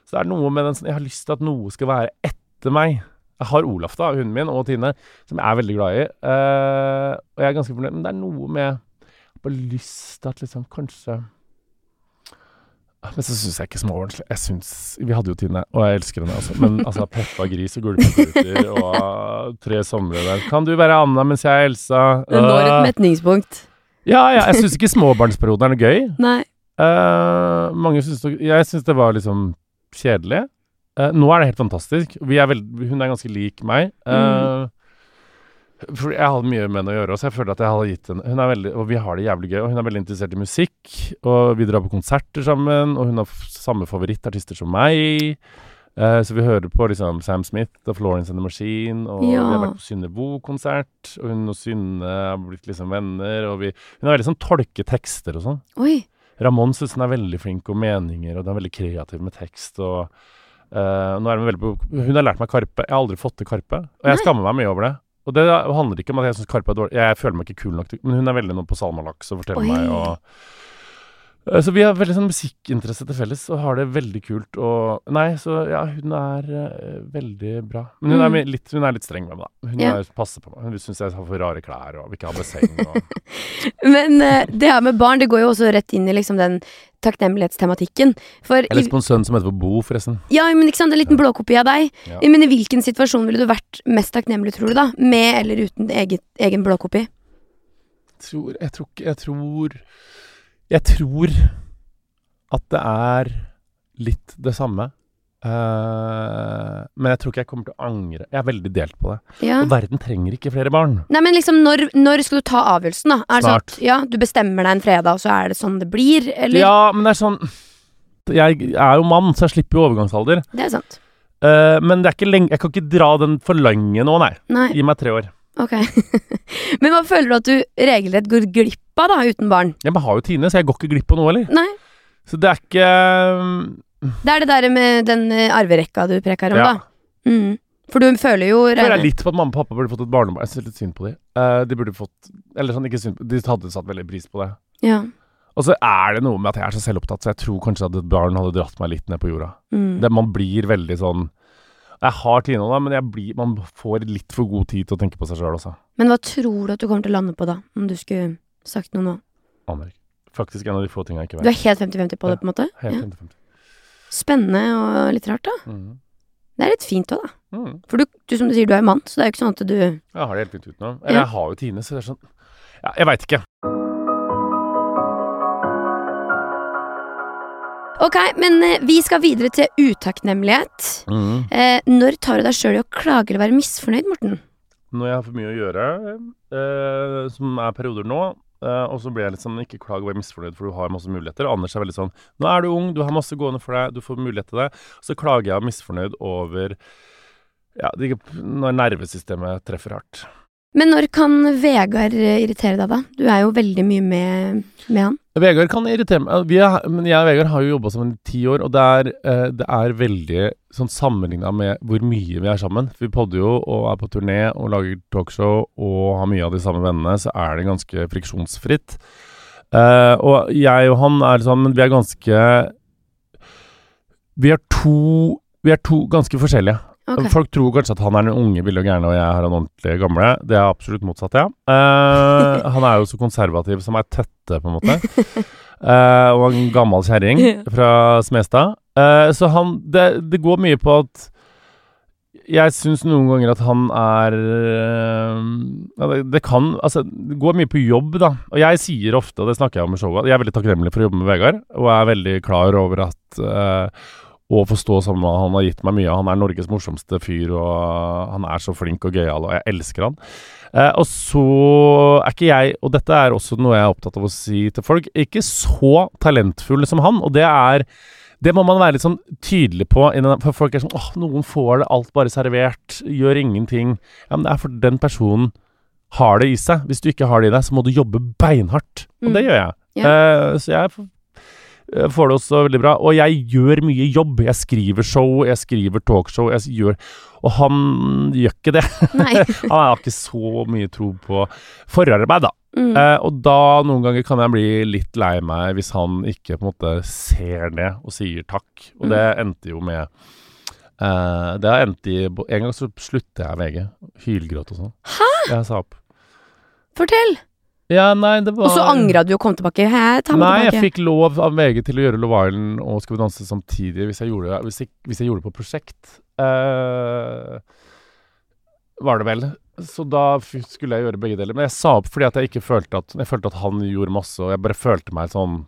Så det er noe med den sånn Jeg har lyst til at noe skal være etter meg. Jeg har Olaf, da, hunden min, og Tine, som jeg er veldig glad i. Eh, og jeg er ganske fornøyd. Men det er noe med bare lyst til at liksom Kanskje men så syns jeg ikke småbarnslig. Jeg syns Vi hadde jo Tine, og jeg elsker henne også. Men altså, Peppa Gris og Gulpekluter og Tre somre der. Kan du være Anna mens jeg er Elsa? Det når et Øh, metningspunkt. ja, ja, jeg syns ikke småbarnsperioden er noe gøy. Nei. Uh, mange syns Jeg syns det var liksom kjedelig. Eh, nå er det helt fantastisk. Vi er veld, hun er ganske lik meg. Eh, For jeg hadde mye med henne å gjøre også. Jeg føler at jeg hadde gitt henne veldig, Og vi har det jævlig gøy. Og hun er veldig interessert i musikk. Og vi drar på konserter sammen. Og hun har samme favorittartister som meg. Uh, så vi hører på liksom Sam Smith og Florence and the Machine. Og Ja. vi har vært på Synne Bo-konsert. Og hun og Synne har blitt liksom venner. Og vi, hun er veldig sånn tolketekster og sånn. Ramón syns hun er veldig flink og meninger, og hun er veldig kreativ med tekst. og nå er Hun veldig Hun har lært meg Karpe. Jeg har aldri fått til Karpe, og jeg Nei. skammer meg mye over det. Og det handler ikke om at jeg syns Karpe er dårlig, jeg føler meg ikke kul nok til Men hun er veldig noe på salmalaks og forteller Oi. meg og Så vi har veldig sånn musikkinteresse til felles og har det veldig kult. Og Nei, så ja, hun er eh, veldig bra. Men hun, Mm. er, litt, hun er litt streng med meg, da. Hun Ja. er, passer på meg. Hun syns jeg har for rare klær og vil ikke ha basseng. Og, Men eh, det her med barn, det går jo også rett inn i liksom den takknemlighetstematikken. For jeg leste på en sønn som heter for Bo, forresten. Ja, men ikke sant, en liten blåkopi av deg. Ja. Men i hvilken situasjon ville du vært mest takknemlig, tror du, da? Med eller uten eget, egen blåkopi? tror, jeg tror ikke Jeg tror Jeg tror at det er litt det samme. Uh, men jeg tror ikke jeg kommer til å angre. Jeg er veldig delt på det. Ja. Og verden trenger ikke flere barn. Nei, men liksom, når, når skal du ta avgjørelsen, da? Er det sånn Snart. at ja, du bestemmer deg en fredag, og så er det sånn det blir, eller? Ja, men det er sånn Jeg er jo mann, så jeg slipper jo overgangsalder. Det er sant. Uh, men det er ikke lenge, jeg kan ikke dra den for lenge nå, nei. Nei, Gi meg tre år. ok. men hva føler du at du regelrett går glipp av, da, uten barn? Jeg bare har jo Tine, så jeg går ikke glipp av noe, eller? Nei. Så det er ikke mm, Det er det der med den eh, arverekka du preker om, Ja. da. Mm. For du føler jo Jeg føler litt på at mamma og pappa burde fått et barnebarn. Jeg synes litt synd på dem. de burde fått Eller sånn, ikke synd på De hadde satt veldig pris på det. Ja. Og så er det noe med at jeg er så selvopptatt, så jeg tror kanskje at et barn hadde dratt meg litt ned på jorda. Mm. Det, man blir veldig sånn Jeg har Tine da, men blir, man får litt for god tid til å tenke på seg sjøl også. Men hva tror du at du kommer til å lande på, da? Om du skulle sagt noe nå? Aner ikke. Faktisk en av de få tingene jeg ikke vet. Du er helt 50-50 på det, på en måte? Helt Ja. 50-50. Spennende og litt rart, da. Mhm. Det er litt fint òg, da. Mm. For du, du, som du sier, du er jo mann, så det er jo ikke sånn at du Jeg har det helt fint utenom. Eller Ja. jeg har jo Tine, så det er sånn Ja, jeg veit ikke. Ok, men eh, vi skal videre til utakknemlighet. Mm. Eh, når tar du deg sjøl i å klage eller være misfornøyd, Morten? når jeg har for mye å gjøre, eh, som er perioder nå. Eh, og så blir jeg litt sånn Ikke klag og vær misfornøyd, for du har masse muligheter. Anders er veldig sånn Nå er du ung, du har masse gående for deg, du får mulighet til det. Så klager jeg og er misfornøyd over ja, det, når nervesystemet treffer hardt. Men når kan Vegard irritere deg, da? Du er jo veldig mye med, med han. Vegard kan irritere meg. Er, men jeg og Vegard har jo jobba sammen i ti år, og det er, eh, det er veldig sånn sammenligna med hvor mye vi er sammen. Vi podder jo og er på turné og lager talkshow og har mye av de samme vennene, så er det ganske friksjonsfritt. Eh, og jeg og han er sånn, men vi er ganske Vi er to Vi er to ganske forskjellige. Ok. Folk tror kanskje at han er den unge, ville og gærne, og jeg har den ordentlige gamle. Det er absolutt motsatt, ja. Eh, han er jo så konservativ som ei tøtte, på en måte. Eh, og en gammel kjerring fra Smestad. Eh, så han det, det går mye på at jeg syns noen ganger at han er eh, ja, det, det kan Altså, det går mye på jobb, da. Og jeg sier ofte, og det snakker jeg om i showet, at jeg er veldig takknemlig for å jobbe med Vegard, og er veldig klar over at å forstå sammen med han. Har gitt meg mye. Han er Norges morsomste fyr, og han er så flink og gøyal, og jeg elsker han. Eh, og så er ikke jeg, og dette er også noe jeg er opptatt av å si til folk, ikke så talentfull som han, og det er det må man være litt sånn tydelig på. For folk er sånn åh, noen får det alt bare servert, gjør ingenting. Ja, men det er fordi den personen har det i seg. Hvis du ikke har det i deg, så må du jobbe beinhardt. Og Mm. det gjør jeg. Yeah. Eh, så jeg får det også veldig bra. Og jeg gjør mye jobb. Jeg skriver show, jeg skriver talkshow, jeg gjør Og han gjør ikke det. Han har ikke så mye tro på forarbeid, da. Mm. Eh, og da noen ganger kan jeg bli litt lei meg hvis han ikke på en måte ser det og sier takk. Og det endte jo med eh, Det har endt i En gang så slutta jeg VG. Hylgråt og sånn. Hæ?! Jeg sa opp. Fortell! Ja, nei, det var Og så angra du og kom tilbake. Hæ, ta meg Nei, jeg fikk lov av VG til å gjøre Love Island og Skal vi danse samtidig hvis jeg gjorde det, hvis jeg, hvis jeg gjorde det på prosjekt. Uh, var det vel. Så da skulle jeg gjøre begge deler. Men jeg sa opp fordi at jeg ikke følte at Jeg følte at han gjorde masse, og jeg bare følte meg sånn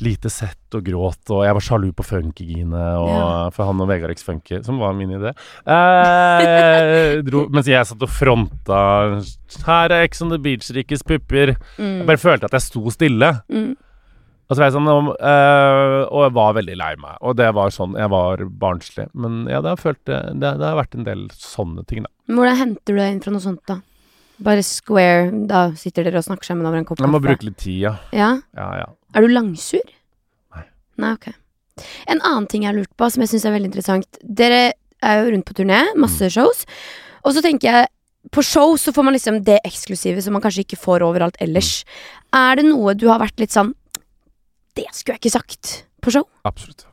lite sett og gråt, og jeg var sjalu på Funkygine, Ja. for han og Vegard X Funky, som var min idé. Eh, dro, mens jeg satt og fronta Her er Ex on the Beach-rikes pupper. Jeg Mm. bare følte at jeg sto stille. Mm. Og så var jeg sånn og, eh, Og jeg var veldig lei meg. Og det var sånn Jeg var barnslig. Men ja, det har, følt, det, det har vært en del sånne ting, da. Hvordan henter du deg inn fra noe sånt, da? Bare square, da sitter dere og snakker sammen over en kopp Jeg må bruke litt tid, ja. Ja? Ja, ja. Er du langsur? Nei. Nei, ok. En annen ting jeg har lurt på, som jeg syns er veldig interessant. Dere er jo rundt på turné, masse Mm. shows. Og så tenker jeg på show så får man liksom det eksklusive som man kanskje ikke får overalt ellers. Mm. Er det noe du har vært litt sånn Det skulle jeg ikke sagt på show? Absolutt.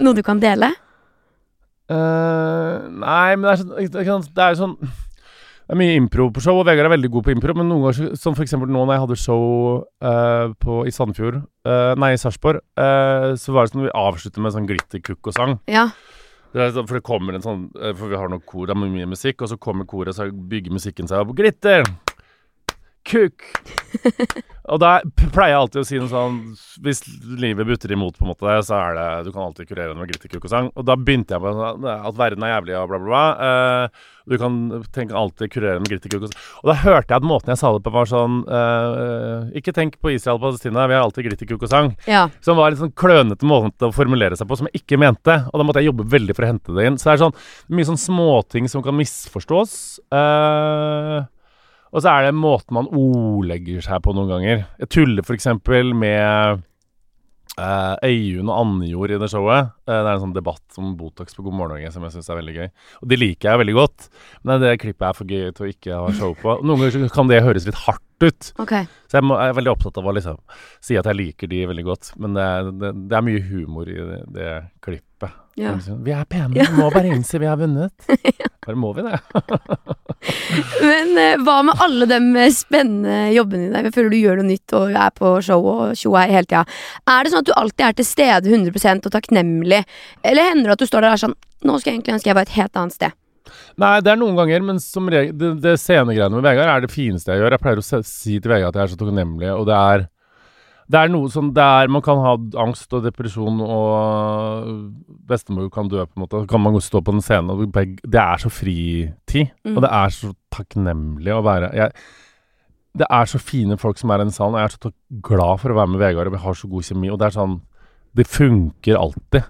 Noe du kan dele? Uh, nei, men det er sånn Det er jo sånn Det er mye impro på show, og Vegard er veldig god på impro, men noen ganger, som eksempel nå når jeg hadde show uh, på, i Sandefjord, uh, nei, i Sarpsborg, uh, så var det sånn at vi avslutter med sånn glitterkukk og sang. Ja. Det er sånn, for det kommer en sånn For vi har noe kor, det er mye musikk, og så kommer koret, så bygger musikken seg opp. Glitter! Kuk! og da pleier jeg alltid å si noe sånn Hvis livet butter imot, på en måte, så er det Du kan alltid kurere det med glitterkuk og sang. Og da begynte jeg på sånn, at verden er jævlig og bla, bla, bla. Uh, du kan tenke alltid kurere med glitterkuk og sang. Og da hørte jeg at måten jeg sa det på, var sånn uh, Ikke tenk på Israel og Palestina, vi har alltid glitterkuk og sang. ja. Som var en sånn klønete måte å formulere seg på, som jeg ikke mente. Og da måtte jeg jobbe veldig for å hente det inn. Så det er sånn mye sånn småting som kan misforstås. Eh, og så er det måten man ordlegger seg på noen ganger. Jeg tuller f.eks. med uh, Øyunn og Annejord i det showet. Eh, det er en sånn debatt om Botox på God morgen Norge som jeg syns er veldig gøy. Og det liker jeg veldig godt, men det klippet er for gøy til å ikke ha show på. Noen ganger kan det høres litt hardt ut. Okay. Så jeg, må, jeg er veldig opptatt av å liksom si at jeg liker de veldig godt. Men det, er- det, det er mye humor i det, det klippet. Ja. Liksom, Vi er pene, vi må bare innse vi har vunnet. Bare må vi det? Men eh, hva med alle de eh, spennende jobbene dine? Jeg føler du gjør noe nytt og er på show og her hele tida. Er det sånn at du alltid er til stede 100% og takknemlig? Eller hender det at du står der og er sånn Nå skulle jeg egentlig ønske jeg var et helt annet sted. Nei, det er noen ganger, men som regel Det, det scenegreiene med Vegard er det fineste jeg gjør. Jeg pleier å si til Vegard at jeg er så takknemlig, og det er Det er noe sånn det er, Man kan ha angst og depresjon, og bestemor kan dø, på en måte. Så kan man gå stå på en scene, og det er så fritid. Mm. Og det er så takknemlig å være jeg, Det er så fine folk som er i den salen. og Jeg er så glad for å være med Vegard, og vi har så god kjemi. Og det er sånn Det funker alltid.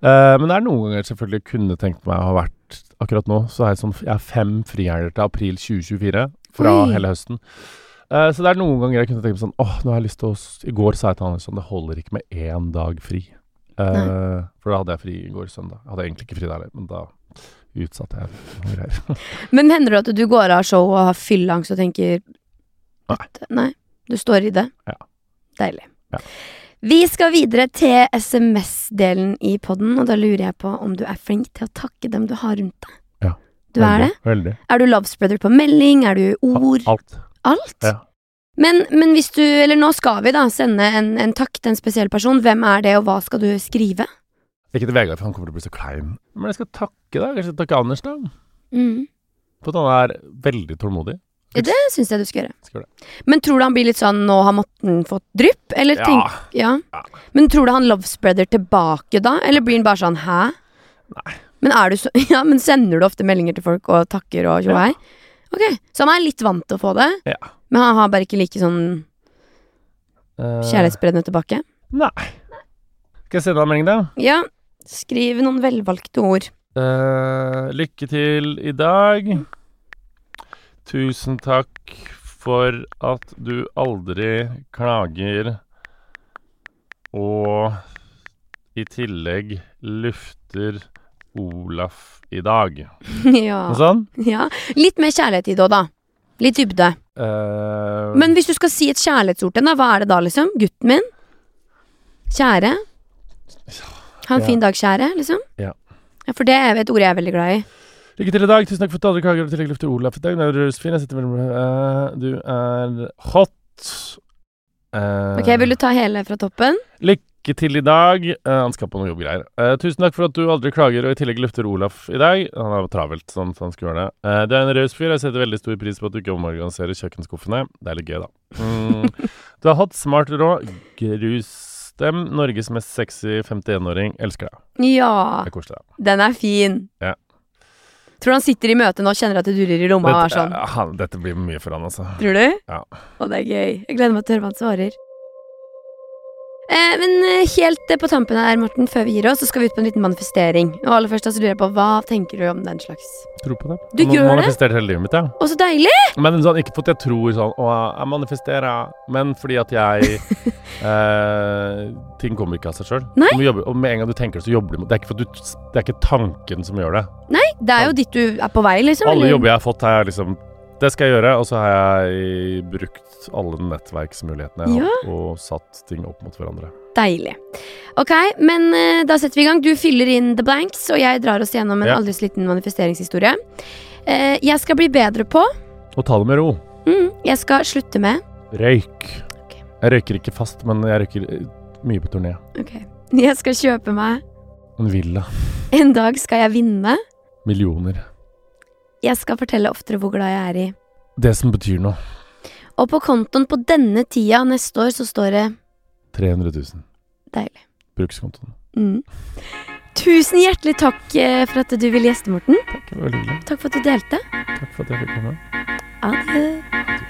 Eh, men det er noen ganger selvfølgelig kunne tenkt meg å ha vært Akkurat nå så er jeg sånn Jeg er fem frihelger til april 2024 fra Oi. hele høsten. Uh, så det er noen ganger jeg kunne tenkt meg sånn Åh, nå har jeg lyst til å I går sa jeg til han sånn Det holder ikke med én dag fri. Uh, for da hadde jeg fri i går søndag. Jeg hadde egentlig ikke fri der heller, men da utsatte jeg noen greier. Men hender det at du går av show og har fylleangst og tenker Nei. Nei. Du står i det? Ja. Deilig. Ja. Vi skal videre til SMS-delen i podden, og da lurer jeg på om du er flink til å takke dem du har rundt deg. Ja. Du er det? Veldig. veldig. Er du lovespreader på melding? Er du ord? Alt. Alt? Ja. Men, men hvis du, eller nå skal vi da sende en, en takk til en spesiell person. Hvem er det, og hva skal du skrive? Ikke til Vegard, for han kommer til å bli så klein. Men jeg skal takke deg. Kanskje takke Anders, da. Mm. For at han er veldig tålmodig. Det syns jeg du skal gjøre. Skal. Men tror du han blir litt sånn 'nå har matten fått drypp'? Eller tenk, Ja. ja. Ja. Men tror du han lovespreader tilbake da, eller blir han bare sånn 'hæ'? Nei. Men du så Ja, men sender du ofte meldinger til folk og takker og Ja. tjohei? Ok, så han er litt vant til å få det, Ja. men han har bare ikke like sånn Eh, tilbake? Nei. Skal jeg sende deg en melding, da? Ja, skriv noen velvalgte ord. Uh, lykke til i dag. Tusen takk for at du aldri klager, og i tillegg lufter Olaf i dag. ja. Sånn? ja. Litt mer kjærlighet i det òg, da. Litt dybde. Uh... Men hvis du skal si et kjærlighetsord til henne, hva er det da, liksom? Gutten min? Kjære? Ha en Ja. fin dag, kjære, liksom? Ja. Ja, For det er et ord jeg er veldig glad i. Lykke til i dag. Tusen takk for at du aldri klager, i tillegg lufter Olaf i dag. Du er rusfin. Jeg sitter mellom eh, Du er hot. Uh, Ok, Vil du ta hele fra toppen? Lykke til i dag. Uh, han skal på noe jobbgreier. Uh, tusen takk for at du aldri klager, og i tillegg lufter Olaf i dag. Han er travelt, sånn så han skal gjøre det. Du er en raus fyr. Jeg setter veldig stor pris på at du ikke omorganiserer kjøkkenskuffene. Det er litt gøy, da. Mm. Du er hot, smart, rå. Grus dem. Norges mest sexy 51-åring. Elsker deg. Ja, Det er koselig. da. den er fin. Ja. Tror du han sitter i møte nå og kjenner at det durer i rommet og er Dette, sånn? ja, dette blir mye for han, altså. Tror du? Ja. Å, det er gøy. Jeg gleder meg til å høre hva han svarer. Eh, men eh, helt eh, på tampen her, Morten, før vi gir oss, så skal vi ut på en liten manifestering. Og aller først da, så lurer jeg på, hva tenker du om den slags? Tror på det. Du Jeg gjør det? manifestert hele livet mitt, ja. Å, så deilig! Men sånn, ikke for at jeg tror sånn Å, jeg manifesterer, men fordi at jeg eh, Ting kommer ikke av seg sjøl. Og med en gang du tenker det, så jobber du med Det er ikke, du, det er ikke tanken som gjør det. Nei, det er jo ditt du er på vei, liksom. Alle eller? jobber jeg har fått, har jeg liksom Det skal jeg gjøre, og så har jeg brukt alle nettverksmulighetene jeg har hatt, og satt ting opp mot hverandre. Deilig. Ok, men uh, da setter vi i gang. Du fyller inn the blanks, og jeg drar oss gjennom en Ja. aldri så liten manifesteringshistorie. Uh, jeg skal bli bedre på Å ta det med ro. mm, Jeg skal slutte med Røyk. Okay. Jeg røyker ikke fast, men jeg røyker eh, mye på turné. Ok. Jeg skal kjøpe meg En villa. En dag skal jeg vinne. Millioner. Jeg skal fortelle oftere hvor glad jeg er i. Det som betyr noe. Og på kontoen på denne tida neste år så står det 300 000. deilig. Brukskontoen. Mm. Tusen hjertelig takk eh, for at du ville gjeste, Morten. Takk, det var hyggelig. Takk for at du delte. Takk for at jeg fikk komme. Adjø.